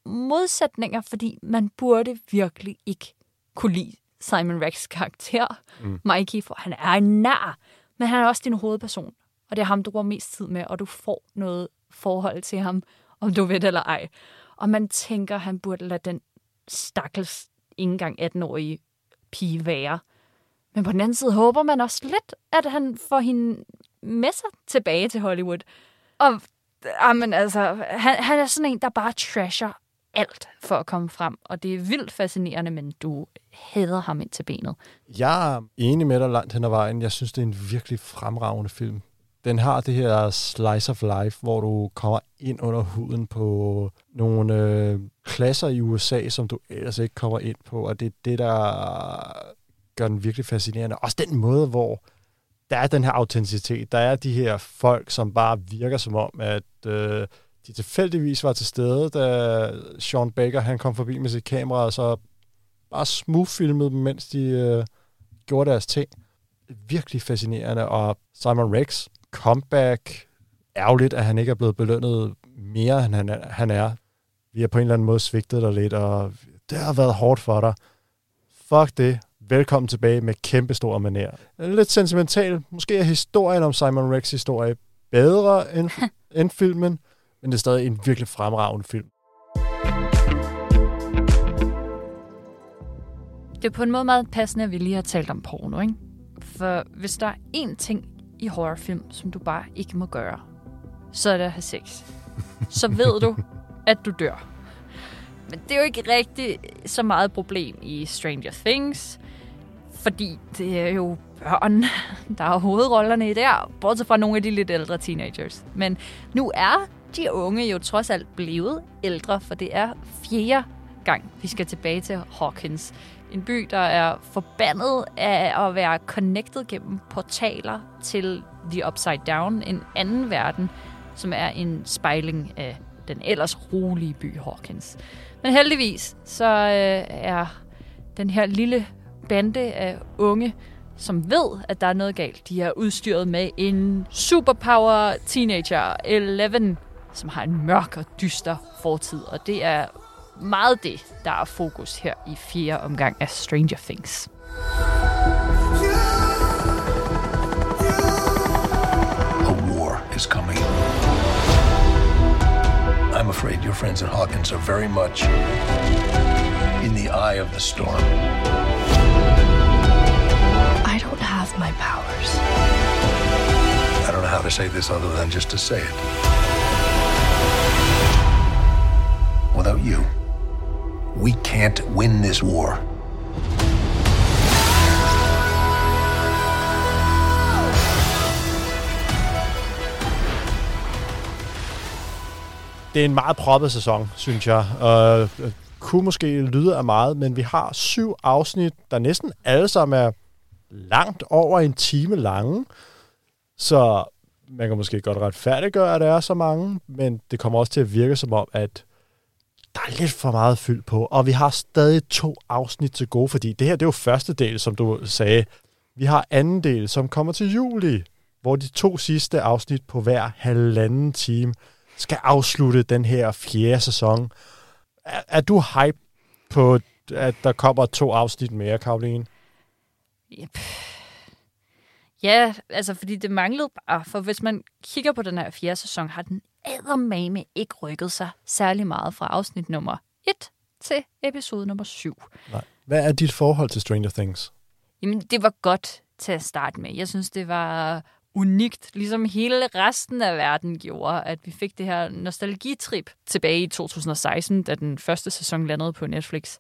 modsætninger, fordi man burde virkelig ikke kunne lide Simon Rex karakter, mm. Mikey, for han er en nær, men han er også din hovedperson, og det er ham, du går mest tid med, og du får noget forhold til ham, om du ved det eller ej. Og man tænker, han burde lade den stakkels ikke engang 18-årige pige være. Men på den anden side håber man også lidt, at han får hende med sig tilbage til Hollywood. Og jamen, altså, han, han er sådan en, der bare trasher alt for at komme frem. Og det er vildt fascinerende, men du hader ham ind til benet. Jeg er enig med dig langt hen ad vejen. Jeg synes, det er en virkelig fremragende film. Den har det her slice of life, hvor du kommer ind under huden på nogle øh, klasser i USA, som du ellers ikke kommer ind på. Og det er det, der gør den virkelig fascinerende. Også den måde, hvor der er den her autenticitet. Der er de her folk, som bare virker som om, at øh, de tilfældigvis var til stede, da Sean Baker han kom forbi med sit kamera, og så bare smooth-filmede dem, mens de øh, gjorde deres ting. Virkelig fascinerende. Og Simon Rex, comeback, ærgerligt, at han ikke er blevet belønnet mere, end han. Han er. Vi har på en eller anden måde svigtet dig lidt, og det har været hårdt for dig. Fuck det. Velkommen tilbage med kæmpe stor manér. Lidt sentimental. Måske er historien om Simon Rex historie bedre end, end filmen, men det er stadig en virkelig fremragende film. Det er på en måde meget passende, at vi lige har talt om porno, ikke? For hvis der er én ting i horrorfilm, som du bare ikke må gøre, så er det at have sex. Så ved du, at du dør. Men det er jo ikke rigtig så meget problem i Stranger Things, fordi det er jo børn, der er hovedrollerne i der, bortset fra nogle af de lidt ældre teenagers. Men nu er de unge jo trods alt blevet ældre, for det er fjerde gang, vi skal tilbage til Hawkins. En by, der er forbandet af at være connected gennem portaler til The Upside Down, en anden verden, som er en spejling af den ellers rolige by Hawkins. Men heldigvis så øh, er den her lille bande af unge, som ved, at der er noget galt. De er udstyret med en superpower teenager, Eleven, som har en mørk og dyster fortid. Og det er meget det, der er fokus her i fjerde omgang af Stranger Things. A war is coming. I'm afraid your friends at Hawkins are very much in the eye of the storm. I don't have my powers. I don't know how to say this other than just to say it. Without you, we can't win this war. Det er en meget proppet sæson, synes jeg. Og øh, kunne måske lyde af meget, men vi har syv afsnit, der næsten alle sammen er langt over en time lange. Så man kan måske godt retfærdiggøre, at der er så mange, men det kommer også til at virke som om, at der er lidt for meget fyld på, og vi har stadig to afsnit til gode, fordi det her det er jo første del, som du sagde. Vi har anden del, som kommer til juli, hvor de to sidste afsnit på hver halvanden time skal afslutte den her fjerde sæson. Er, er du hype på, at der kommer to afsnit mere, Karoline? Yep. Ja, altså fordi det manglede bare, for hvis man kigger på den her fjerde sæson, har den eddermame ikke rykket sig særlig meget fra afsnit nummer 1 til episode nummer 7. Nej. Hvad er dit forhold til Stranger Things? Jamen, det var godt til at starte med. Jeg synes, det var unikt, ligesom hele resten af verden gjorde, at vi fik det her nostalgitrip tilbage i 2016, da den første sæson landede på Netflix.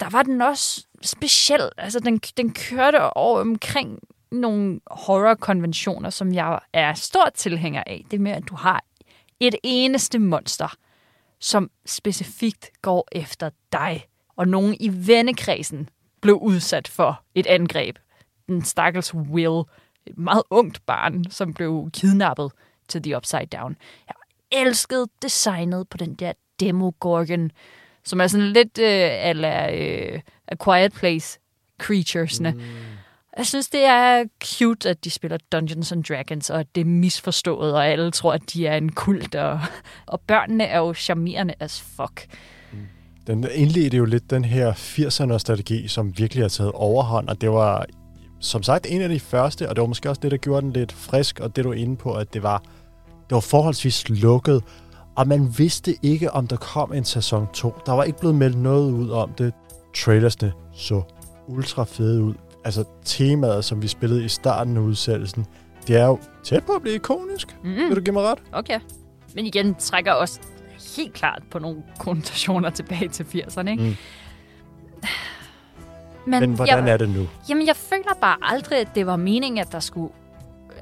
Der var den også speciel. Altså, den, den kørte over omkring nogle horror-konventioner, som jeg er stor tilhænger af. Det med, at du har et eneste monster, som specifikt går efter dig. Og nogen i vennekredsen blev udsat for et angreb. Den stakkels Will, et meget ungt barn, som blev kidnappet til The Upside Down. Jeg elskede designet på den der Demogorgon, som er sådan lidt øh, ala øh, A Quiet Place creaturesne. Mm. Jeg synes, det er cute, at de spiller Dungeons and Dragons, og at det er misforstået, og alle tror, at de er en kult, og, og børnene er jo charmerende as fuck. Mm. Den indledte jo lidt den her 80'er-strategi, som virkelig har taget overhånd, og det var som sagt en af de første, og det var måske også det, der gjorde den lidt frisk, og det du er inde på, at det var, det var forholdsvis lukket, og man vidste ikke, om der kom en sæson 2. Der var ikke blevet meldt noget ud om det. Trailersne så ultra fede ud. Altså temaet, som vi spillede i starten af udsættelsen, det er jo tæt på at blive ikonisk. Mm. Vil du give mig ret? Okay. Men igen trækker også helt klart på nogle konnotationer tilbage til 80'erne, ikke? Mm. Men, Men hvordan jeg, er det nu? Jamen, jeg føler bare aldrig, at det var meningen, at der skulle,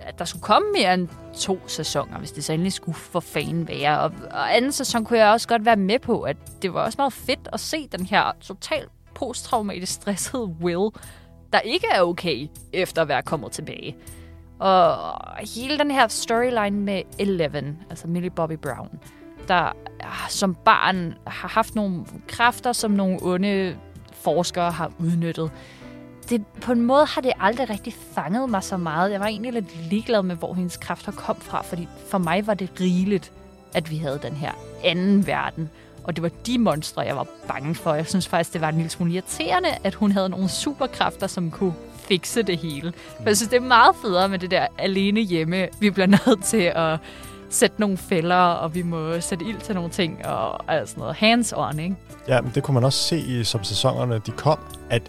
at der skulle komme mere end to sæsoner, hvis det så endelig skulle for fanden være. Og, og anden sæson kunne jeg også godt være med på, at det var også meget fedt at se den her totalt posttraumatisk stressede Will, der ikke er okay efter at være kommet tilbage. Og hele den her storyline med Eleven, altså Millie Bobby Brown, der ah, som barn har haft nogle kræfter, som nogle onde forskere har udnyttet. Det, på en måde har det aldrig rigtig fanget mig så meget. Jeg var egentlig lidt ligeglad med, hvor hendes kræfter kom fra, fordi for mig var det rigeligt, at vi havde den her anden verden. Og det var de monstre, jeg var bange for. Jeg synes faktisk, det var en lille smule irriterende, at hun havde nogle superkræfter, som kunne fikse det hele. For jeg synes, det er meget federe med det der alene hjemme. Vi bliver nødt til at sætte nogle fælder, og vi må sætte ild til nogle ting, og altså noget hands-on, ikke? Ja, men det kunne man også se, i, som sæsonerne de kom, at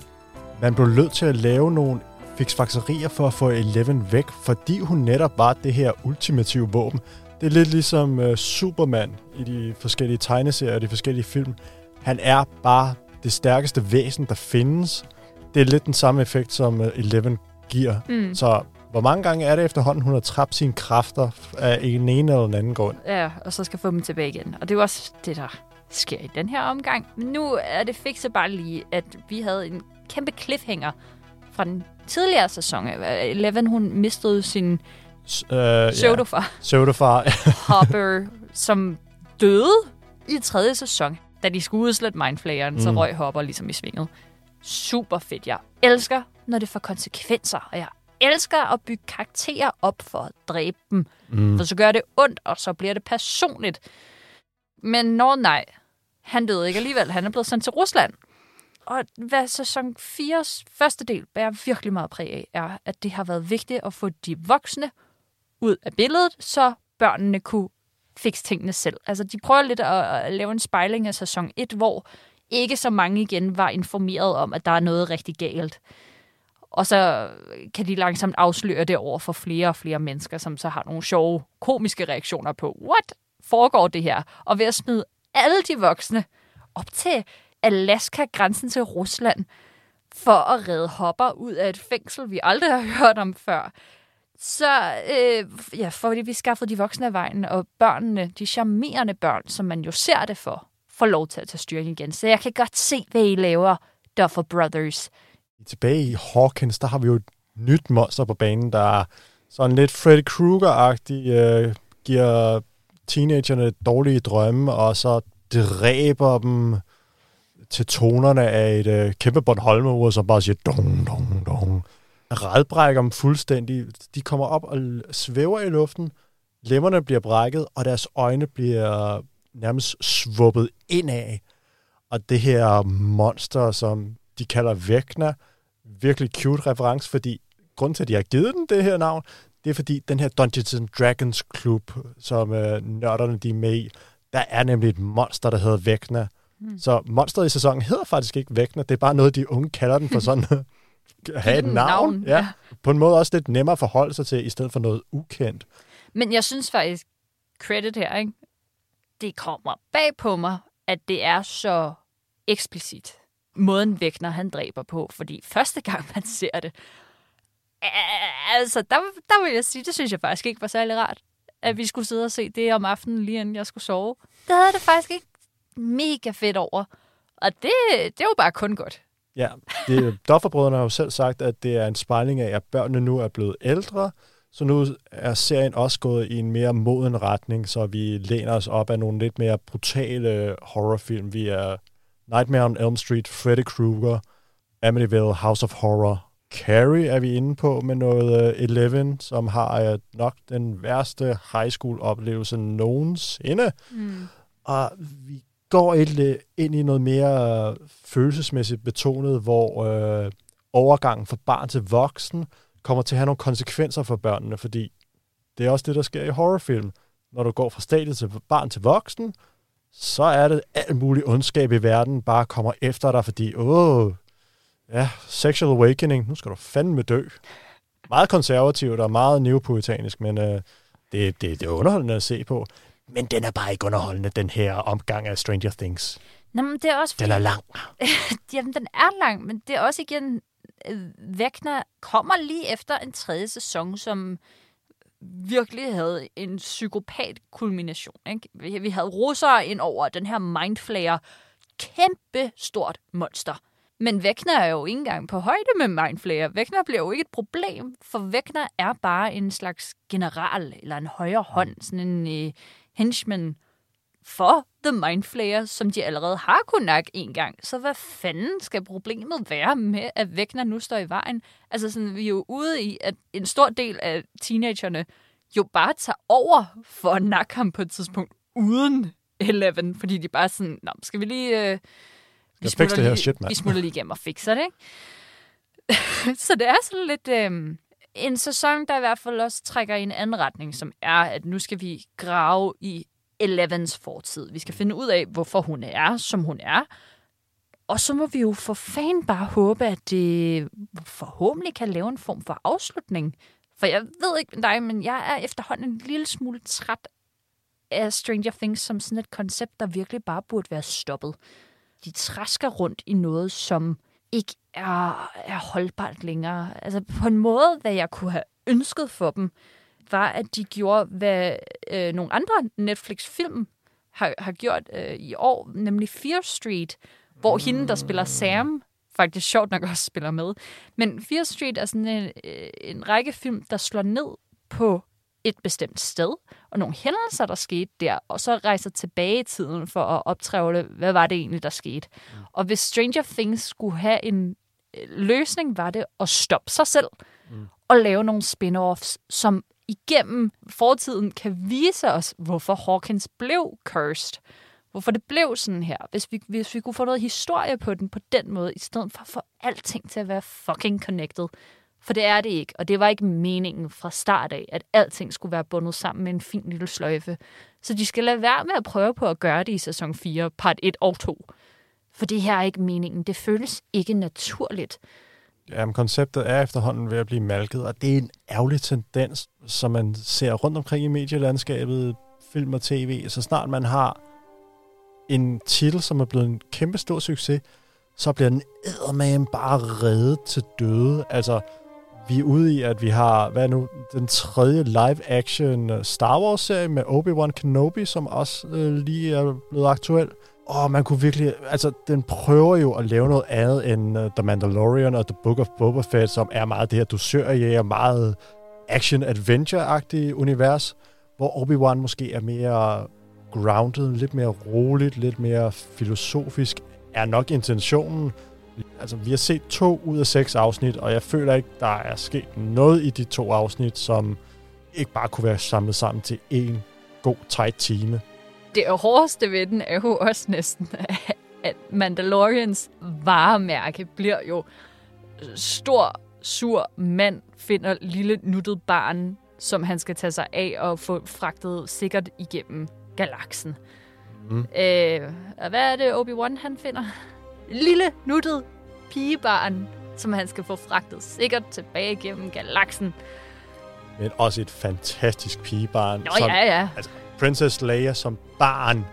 man blev nødt til at lave nogle fiksfakserier for at få Eleven væk, fordi hun netop var det her ultimative våben. Det er lidt ligesom uh, Superman i de forskellige tegneserier og de forskellige film. Han er bare det stærkeste væsen, der findes. Det er lidt den samme effekt, som uh, Eleven giver. Mm. Så hvor mange gange er det efterhånden, hun har trappet sine kræfter af en ene eller den anden grund? Ja, og så skal få dem tilbage igen. Og det er jo også det, der sker i den her omgang. Men nu er det fikset bare lige, at vi havde en kæmpe cliffhanger fra den tidligere sæson. Eleven, hun mistede sin uh, pseudofar. Ja. Pseudofar. Hopper, som døde i tredje sæson. Da de skulle udslætte Mindflayeren, mm. så røg Hopper ligesom i svinget. Super fedt. Jeg elsker, når det får konsekvenser, og jeg elsker at bygge karakterer op for at dræbe dem. Mm. For så gør det ondt, og så bliver det personligt. Men når nej, han døde ikke alligevel. Han er blevet sendt til Rusland. Og hvad sæson 4's første del bærer virkelig meget præg af, er, at det har været vigtigt at få de voksne ud af billedet, så børnene kunne fikse tingene selv. Altså, de prøver lidt at, at lave en spejling af sæson 1, hvor ikke så mange igen var informeret om, at der er noget rigtig galt. Og så kan de langsomt afsløre det over for flere og flere mennesker, som så har nogle sjove, komiske reaktioner på, what foregår det her? Og ved at smide alle de voksne op til Alaska, grænsen til Rusland, for at redde hopper ud af et fængsel, vi aldrig har hørt om før. Så øh, ja, fordi vi skaffet de voksne af vejen, og børnene, de charmerende børn, som man jo ser det for, får lov til at tage styring igen. Så jeg kan godt se, hvad I laver, Duffer Brothers. Tilbage i Hawkins, der har vi jo et nyt monster på banen, der er sådan lidt Freddy Krueger-agtig, øh, giver teenagerne dårlige drømme, og så dræber dem til tonerne af et øh, kæmpe Bornholmer, som bare siger dong, dong, dong. Redbrækker dem fuldstændig. De kommer op og svæver i luften, lemmerne bliver brækket, og deres øjne bliver nærmest svuppet indad. Og det her monster, som de kalder Vecna, virkelig cute reference, fordi grund til, at de har givet den det her navn, det er fordi den her Dungeons and Dragons klub, som øh, nørderne de er med i, der er nemlig et monster, der hedder Vecna. Mm. Så monsteret i sæsonen hedder faktisk ikke Vecna, det er bare noget, de unge kalder den for sådan have et navn. navn, ja. ja. På en måde også lidt nemmere at forholde sig til, i stedet for noget ukendt. Men jeg synes faktisk, credit her, ikke? det kommer bag på mig, at det er så eksplicit. Måden Vægner han dræber på, fordi første gang man ser det, altså der, der vil jeg sige, det synes jeg faktisk ikke var særlig rart, at vi skulle sidde og se det om aftenen, lige inden jeg skulle sove. Det havde det faktisk ikke mega fedt over. Og det, det jo bare kun godt. Ja, det, Dofferbrødrene har jo selv sagt, at det er en spejling af, at børnene nu er blevet ældre, så nu er serien også gået i en mere moden retning, så vi læner os op af nogle lidt mere brutale horrorfilm. Vi er Nightmare on Elm Street, Freddy Krueger, Amityville, House of Horror. Carrie er vi inde på med noget uh, Eleven, som har uh, nok den værste high school oplevelse nogensinde. Mm. Og vi går et, øh, ind i noget mere øh, følelsesmæssigt betonet, hvor øh, overgangen fra barn til voksen kommer til at have nogle konsekvenser for børnene, fordi det er også det, der sker i horrorfilm. Når du går fra stadiet til barn til voksen, så er det alt muligt ondskab i verden, bare kommer efter dig, fordi, åh, ja, sexual awakening, nu skal du fandme dø. Meget konservativt og meget neopoetanisk, men øh, det, det, det er underholdende at se på. Men den er bare ikke underholdende, den her omgang af Stranger Things. Nå, men det er også Den er lang. Jamen, den er lang, men det er også igen... øh, Vægner kommer lige efter en tredje sæson, som virkelig havde en psykopat kulmination. Ikke? Vi havde russere ind over den her mindflayer. Kæmpe stort monster. Men Vægner er jo ikke engang på højde med Mindflayer. Vægner bliver jo ikke et problem, for Vægner er bare en slags general, eller en højre hånd, sådan en henchman for The Mindflayer, som de allerede har kunnet nakke en gang. Så hvad fanden skal problemet være med, at Vægner nu står i vejen? Altså, sådan, vi er jo ude i, at en stor del af teenagerne jo bare tager over for at nakke ham på et tidspunkt uden Eleven, fordi de bare sådan, Nå, skal vi lige... Øh, vi fikser det her lige, shit, mand." Vi smutter lige igennem og fikser det, ikke? så det er sådan lidt øh, en sæson, der i hvert fald også trækker i en anden retning, som er, at nu skal vi grave i Elevens fortid. Vi skal finde ud af, hvorfor hun er, som hun er. Og så må vi jo for fan bare håbe, at det forhåbentlig kan lave en form for afslutning. For jeg ved ikke med dig, men jeg er efterhånden en lille smule træt af Stranger Things som sådan et koncept, der virkelig bare burde være stoppet. De træsker rundt i noget, som ikke er, er holdbart længere. Altså på en måde, hvad jeg kunne have ønsket for dem, var, at de gjorde, hvad øh, nogle andre Netflix-film har, har gjort øh, i år, nemlig Fear Street, hvor hende, der spiller Sam, faktisk sjovt nok også spiller med. Men Fear Street er sådan en, øh, en række film, der slår ned på et bestemt sted, og nogle hændelser, der skete der, og så rejser tilbage i tiden for at optrævle, hvad var det egentlig, der skete. Mm. Og hvis Stranger Things skulle have en øh, løsning, var det at stoppe sig selv mm. og lave nogle spin-offs, som igennem fortiden kan vise os, hvorfor Hawkins blev cursed. Hvorfor det blev sådan her. Hvis vi, hvis vi kunne få noget historie på den på den måde, i stedet for at få alting til at være fucking connected. For det er det ikke, og det var ikke meningen fra start af, at alting skulle være bundet sammen med en fin lille sløjfe. Så de skal lade være med at prøve på at gøre det i sæson 4, part 1 og 2. For det her er ikke meningen. Det føles ikke naturligt. Jamen, konceptet er efterhånden ved at blive malket, og det er en ærgerlig tendens, som man ser rundt omkring i medielandskabet, film og tv. Så snart man har en titel, som er blevet en kæmpe stor succes, så bliver den eddermame bare reddet til døde. Altså, vi er ude i, at vi har, hvad er nu, den tredje live-action øh, Star Wars-serie med Obi-Wan Kenobi, som også øh, lige er blevet aktuel. Og man kunne virkelig, altså, den prøver jo at lave noget andet end uh, The Mandalorian og The Book of Boba Fett, som er meget det her dusørjæger, meget action-adventure-agtige univers, hvor Obi-Wan måske er mere grounded, lidt mere roligt, lidt mere filosofisk, er nok intentionen. Altså, vi har set to ud af seks afsnit, og jeg føler ikke, der er sket noget i de to afsnit, som ikke bare kunne være samlet sammen til en god, tight time. Det hårdeste ved den er jo også næsten, at Mandalorians varemærke bliver jo stor, sur mand finder lille nuttet barn, som han skal tage sig af og få fragtet sikkert igennem galaksen. Mm. Øh, og hvad er det, Obi-Wan han finder? Lille, nuttet pigebarn, som han skal få fragtet sikkert tilbage gennem galaksen. Men også et fantastisk pigebarn. Nå, som, ja, ja. Altså, Princess Leia som barn.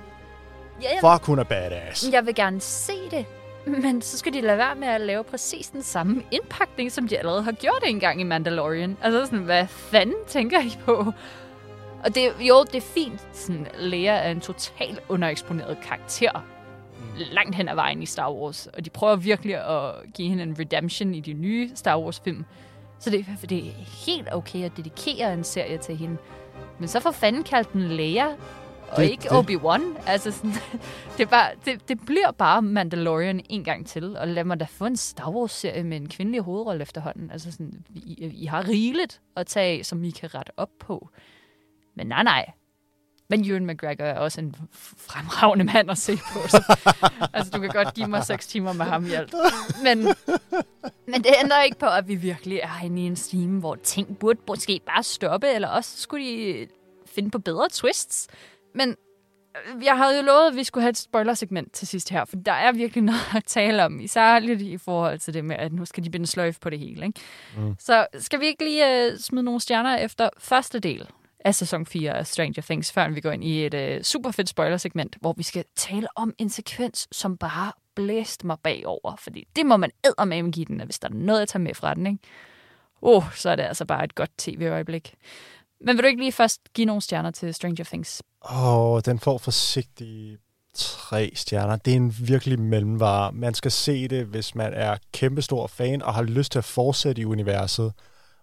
Ja, jeg, Fuck, hun er badass. jeg vil gerne se det. Men så skal de lade være med at lave præcis den samme indpakning, som de allerede har gjort engang i Mandalorian. Altså sådan, hvad fanden tænker I på? Og det, jo, det er fint. Sådan, Leia er en total undereksponeret karakter. Langt hen ad vejen i Star Wars. Og de prøver virkelig at give hende en redemption i de nye Star Wars-film. Så det, det er helt okay at dedikere en serie til hende. Men så for fanden kaldte den Leia, og Det- ikke det- Obi-Wan. Altså sådan, det, bare, det, det bliver bare Mandalorian en gang til. Og lad mig da få en Star Wars-serie med en kvindelig hovedrolle efterhånden. Altså sådan, I, I har rigeligt at tage som I kan rette op på. Men nej, nej. Men Ewan McGregor er også en fremragende mand at se på. Så, altså, du kan godt give mig seks timer med ham i alt. Men, men det ændrer ikke på, at vi virkelig er inde i en stime, hvor ting burde måske bare stoppe, eller også skulle de finde på bedre twists. Men øh, jeg havde jo lovet, at vi skulle have et spoilersegment til sidst her, for der er virkelig noget at tale om, især lidt i forhold til det med, at nu skal de binde sløjf på det hele. Ikke? Mm. Så skal vi ikke lige uh, smide nogle stjerner efter første del af sæson 4 af Stranger Things, før vi går ind i et øh, super fedt spoilersegment, hvor vi skal tale om en sekvens, som bare blæste mig bagover. Fordi det må man eddermame give den, hvis der er noget at tage med fra den. Ikke? Oh, så er det altså bare et godt tv-øjeblik. Men vil du ikke lige først give nogle stjerner til Stranger Things? Åh, den får forsigtige tre stjerner. Det er en virkelig mellemvare. Man skal se det, hvis man er kæmpestor fan og har lyst til at fortsætte i universet.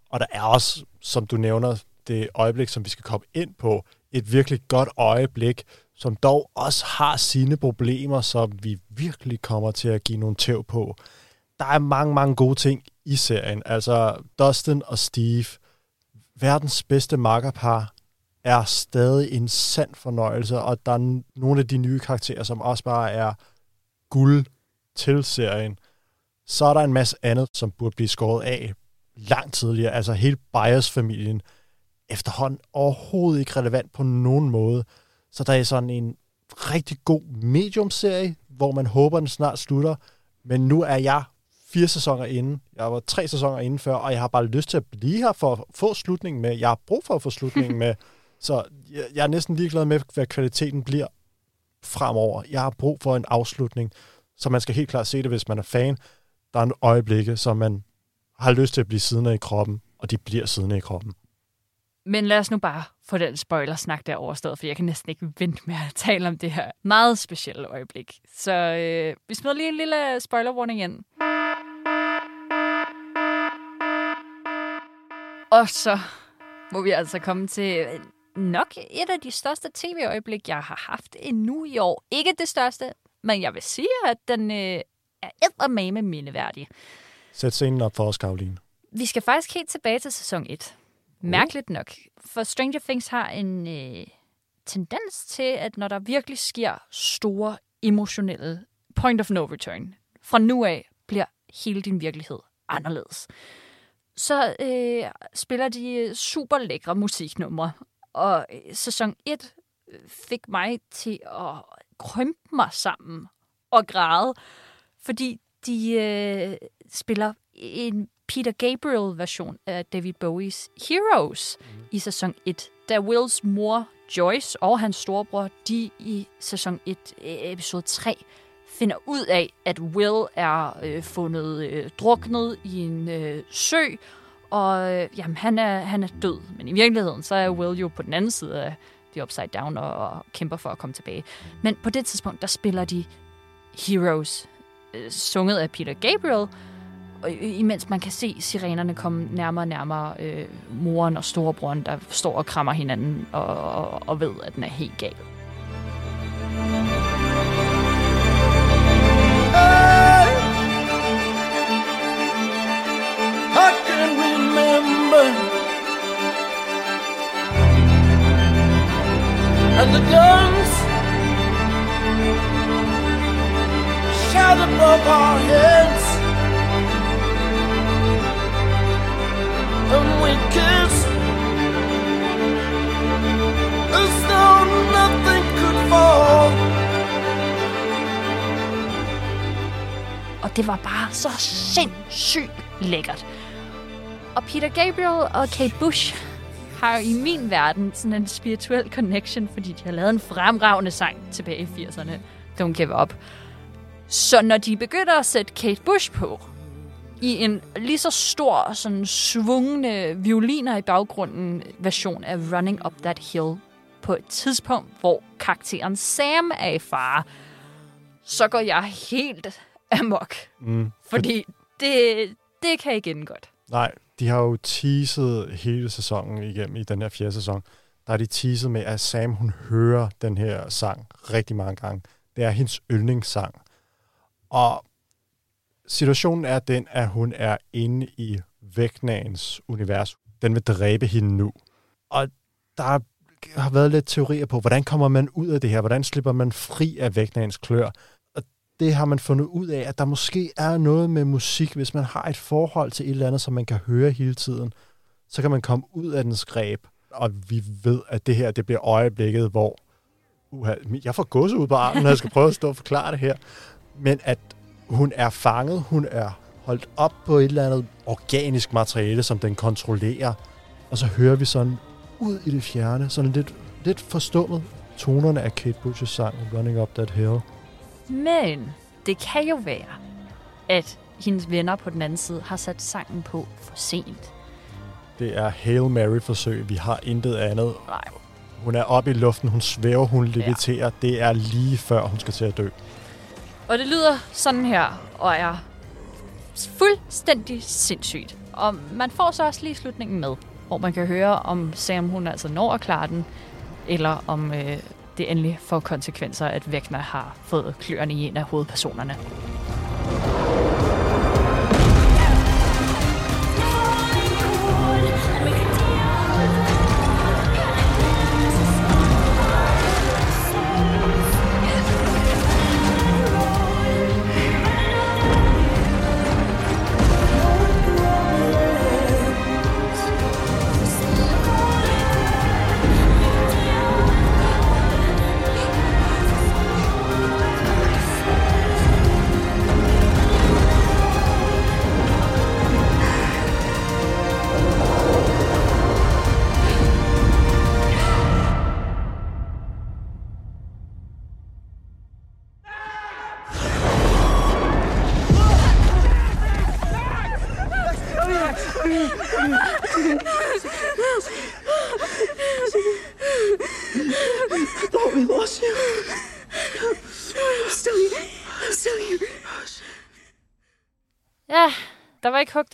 Og der er også, som du nævner, det øjeblik, som vi skal komme ind på, et virkelig godt øjeblik, som dog også har sine problemer, som vi virkelig kommer til at give nogle tæv på. Der er mange, mange gode ting i serien. Altså Dustin og Steve, verdens bedste makkerpar, er stadig en sand fornøjelse, og der er nogle af de nye karakterer, som også bare er guld til serien. Så er der en masse andet, som burde blive skåret af langt tidligere. Altså hele Byers-familien efterhånden overhovedet ikke relevant på nogen måde. Så der er sådan en rigtig god medium-serie, hvor man håber, den snart slutter. Men nu er jeg fire sæsoner inde. Jeg var tre sæsoner inde før, og jeg har bare lyst til at blive her for at få slutningen med. Jeg har brug for at få slutningen med. Så jeg, jeg er næsten ligeglad med, hvad kvaliteten bliver fremover. Jeg har brug for en afslutning, så man skal helt klart se det, hvis man er fan. Der er en øjeblikke, som man har lyst til at blive siddende i kroppen, og de bliver siddende i kroppen. Men lad os nu bare få den spoilersnak der overstået, for jeg kan næsten ikke vente med at tale om det her meget specielle øjeblik. Så øh, vi smider lige en lille spoiler warning ind. Og så må vi altså komme til nok et af de største tv-øjeblik, jeg har haft endnu i år. Ikke det største, men jeg vil sige, at den øh, er eddermame mindeværdig. Sæt scenen op for os, Karoline. Vi skal faktisk helt tilbage til sæson 1. Mærkeligt nok. For Stranger Things har en øh, tendens til, at når der virkelig sker store emotionelle point of no return, fra nu af bliver hele din virkelighed anderledes. Så øh, spiller de øh, super lækre musiknumre. Og øh, sæson 1 øh, fik mig til at krympe mig sammen og græde, fordi de øh, spiller en Peter Gabriel-version af David Bowies Heroes mm. i sæson 1, da Wills mor Joyce og hans storebror, de i sæson 1, episode 3, finder ud af, at Will er øh, fundet øh, druknet i en øh, sø, og øh, jamen, han, er, han er død. Men i virkeligheden, så er Will jo på den anden side af The Upside Down og, og kæmper for at komme tilbage. Men på det tidspunkt, der spiller de Heroes, øh, sunget af Peter Gabriel, og imens man kan se sirenerne komme nærmere og nærmere øh, moren og storebroren, der står og krammer hinanden og, og, og ved, at den er helt gal. Remember. And the guns Shout above our heads Og det var bare så sindssygt lækkert. Og Peter Gabriel og Kate Bush har jo i min verden sådan en spirituel connection, fordi de har lavet en fremragende sang tilbage i 80'erne. Don't Give Up. Så når de begynder at sætte Kate Bush på, i en lige så stor, sådan svungne violiner i baggrunden version af Running Up That Hill, på et tidspunkt, hvor karakteren Sam er i fare, så går jeg helt amok. Mm. Fordi det, det kan ikke ende godt. Nej, de har jo teaset hele sæsonen igennem i den her fjerde sæson. Der er de teaset med, at Sam hun hører den her sang rigtig mange gange. Det er hendes yndlingssang. Og situationen er den, at hun er inde i Vægnagens univers. Den vil dræbe hende nu. Og der har været lidt teorier på, hvordan kommer man ud af det her? Hvordan slipper man fri af Vægnagens klør? Og det har man fundet ud af, at der måske er noget med musik, hvis man har et forhold til et eller andet, som man kan høre hele tiden, så kan man komme ud af dens greb. Og vi ved, at det her, det bliver øjeblikket, hvor uha, jeg får gåse ud på armen, når jeg skal prøve at stå og forklare det her. Men at hun er fanget, hun er holdt op på et eller andet organisk materiale, som den kontrollerer. Og så hører vi sådan ud i det fjerne, sådan lidt, lidt forstummet tonerne af Kate Bush's sang Running Up That Hill. Men det kan jo være, at hendes venner på den anden side har sat sangen på for sent. Det er Hail Mary-forsøg. Vi har intet andet. Nej. Hun er oppe i luften, hun svæver, hun leviterer. Ja. Det er lige før, hun skal til at dø. Og det lyder sådan her, og er fuldstændig sindssygt. Og man får så også lige slutningen med, hvor man kan høre, om Sam hun altså når at klare den, eller om øh, det endelig får konsekvenser, at Vækner har fået kløerne i en af hovedpersonerne.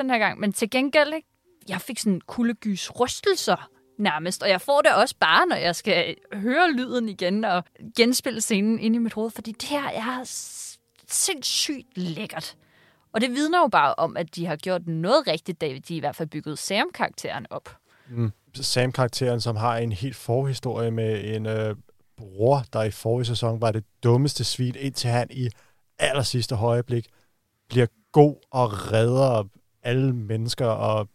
Den her gang, men til gengæld, ikke? jeg fik sådan kuldegys rystelser nærmest, og jeg får det også bare, når jeg skal høre lyden igen og genspille scenen ind i mit hoved, fordi det her er sindssygt lækkert. Og det vidner jo bare om, at de har gjort noget rigtigt, da de i hvert fald byggede Sam-karakteren op. Mm. Sam-karakteren, som har en helt forhistorie med en øh, bror, der i forrige sæson var det dummeste svin, indtil han i aller sidste højeblik bliver god og redder alle mennesker, og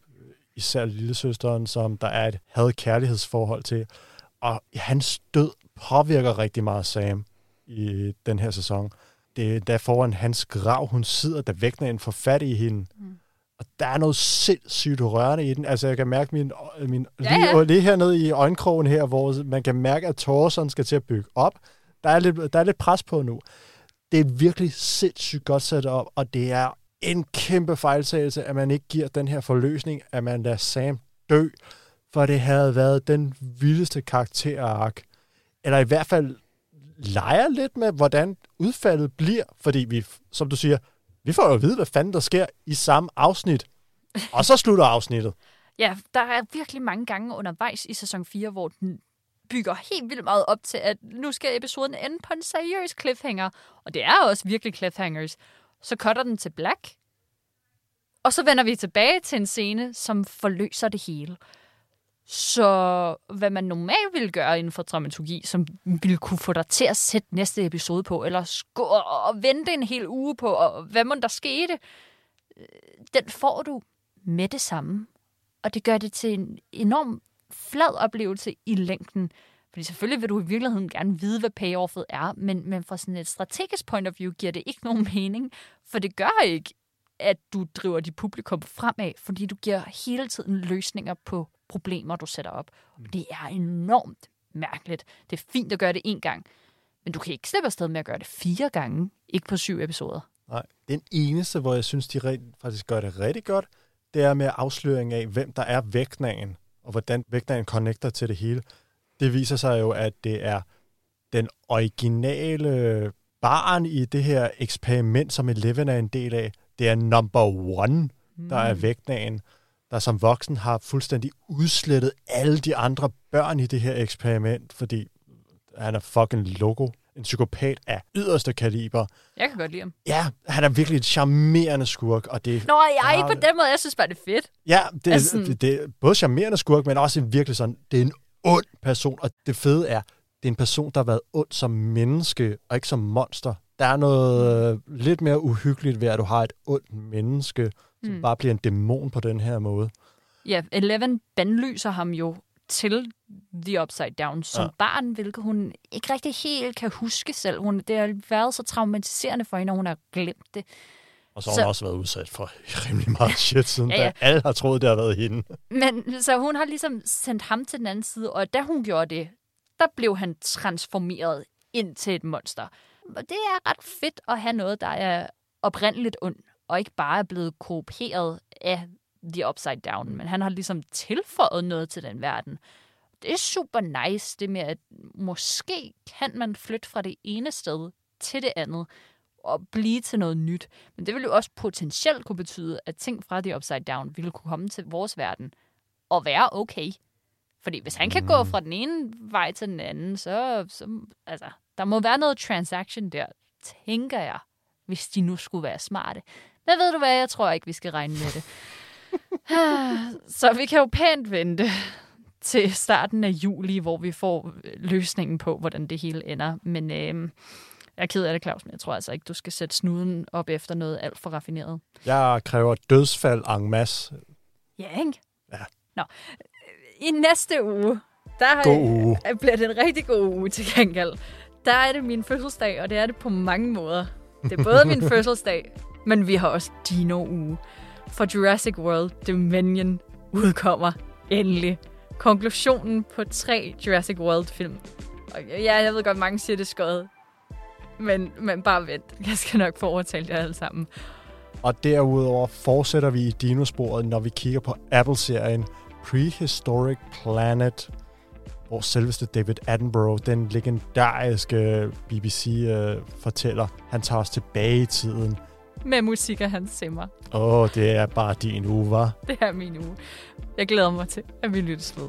især lillesøsteren, som der er et had-kærlighedsforhold til. Og hans død påvirker rigtig meget Sam i den her sæson. Det er der foran hans grav, hun sidder, der vægner en får fat i hende. Mm. Og der er noget sindssygt rørende i den. Altså, jeg kan mærke min, min Ja, lige, ja. lige hernede i øjenkrogen her, hvor man kan mærke, at Thorson skal til at bygge op. Der er lidt, der er lidt pres på nu. Det er virkelig sindssygt godt sat op, og det er en kæmpe fejltagelse, at man ikke giver den her forløsning, at man lader Sam dø, for det havde været den vildeste karakterark. Eller i hvert fald leger lidt med, hvordan udfaldet bliver, fordi vi, som du siger, vi får jo at vide, hvad fanden der sker i samme afsnit. Og så slutter afsnittet. Ja, der er virkelig mange gange undervejs i sæson 4, hvor den bygger helt vildt meget op til, at nu skal episoden ende på en seriøs cliffhanger. Og det er også virkelig cliffhangers. Så cutter den til black. Og så vender vi tilbage til en scene, som forløser det hele. Så hvad man normalt ville gøre inden for dramaturgi, som ville kunne få dig til at sætte næste episode på, eller gå og vente en hel uge på, og hvad må der skete, øh, den får du med det samme. Og det gør det til en enorm flad oplevelse i længden. Fordi selvfølgelig vil du i virkeligheden gerne vide, hvad payoffet er, men, men fra sådan et strategisk point of view giver det ikke nogen mening, for det gør ikke, at du driver dit publikum fremad, fordi du giver hele tiden løsninger på problemer, du sætter op. Og det er enormt mærkeligt. Det er fint at gøre det en gang, men du kan ikke slippe afsted med at gøre det fire gange, ikke på syv episoder. Nej, den eneste, hvor jeg synes, de rent, faktisk gør det rigtig godt, det er med afsløring af, hvem der er vægtningen, og hvordan vægtningen connecter til det hele. Det viser sig jo, at det er den originale barn i det her eksperiment, som Eleven er en del af. Det er number one, der er vægtningen, der som voksen har fuldstændig udslettet alle de andre børn i det her eksperiment, fordi han er fucking logo. En psykopat af yderste kaliber. Jeg kan godt lide ham. Ja, han er virkelig et charmerende skurk, og det... Nå, jeg ikke på den måde. Jeg synes bare, det er fedt. Ja, det, Altså det, det er både charmerende skurk, men også en virkelig sådan, det er en ond person, og det fede er, det er en person, der har været ond som menneske, og ikke som monster. Der er noget øh, lidt mere uhyggeligt ved, at du har et ondt menneske, som Mm. bare bliver en dæmon på den her måde. Ja, Eleven bandlyser ham jo til The Upside Down som Ja. barn, hvilket hun ikke rigtig helt kan huske selv. Hun, det har været så traumatiserende for hende, og hun har glemt det. Og så har Så- hun også været udsat for rimelig meget shit siden, Ja, ja, da alle har troet, det har været hende. Men så hun har ligesom sendt ham til den anden side, og da hun gjorde det, der blev han transformeret ind til et monster. Og det er ret fedt at have noget, der er oprindeligt ond, og ikke bare er blevet korruperet af The Upside Down, men han har ligesom tilføjet noget til den verden. Det er super nice, det med, at måske kan man flytte fra det ene sted til det andet, og blive til noget nyt. Men det vil jo også potentielt kunne betyde, at ting fra The Upside Down ville kunne komme til vores verden og være okay. Fordi hvis han kan gå fra den ene vej til den anden, så, så altså, der må være noget transaction der, tænker jeg, hvis de nu skulle være smarte. Men ved du hvad, jeg tror ikke, vi skal regne med det. så vi kan jo pænt vente til starten af juli, hvor vi får løsningen på, hvordan det hele ender. Men øh, jeg er ked af det, Claus, men jeg tror altså ikke, du skal sætte snuden op efter noget alt for raffineret. Jeg kræver dødsfald en masse. Ja, ikke? Ja. Nå. I næste uge, der God uge. bliver det en rigtig god uge til gengæld. Der er det min fødselsdag, og det er det på mange måder. Det er både min fødselsdag, men vi har også Dino-uge. For Jurassic World Dominion udkommer endelig. Konklusionen på tre Jurassic World-film. Og ja, jeg ved godt, mange siger det skøjet. Men, men bare vent. Jeg skal nok få overtalt jer alle sammen. Og derudover fortsætter vi i dinosporet, når vi kigger på Apple-serien Prehistoric Planet, hvor selveste David Attenborough, den legendariske BBC-fortæller, han tager os tilbage i tiden. Med musik af Hans Zimmer. Åh, det er bare din uge, var. Det er min uge. Jeg glæder mig til, at vi lyttes ved.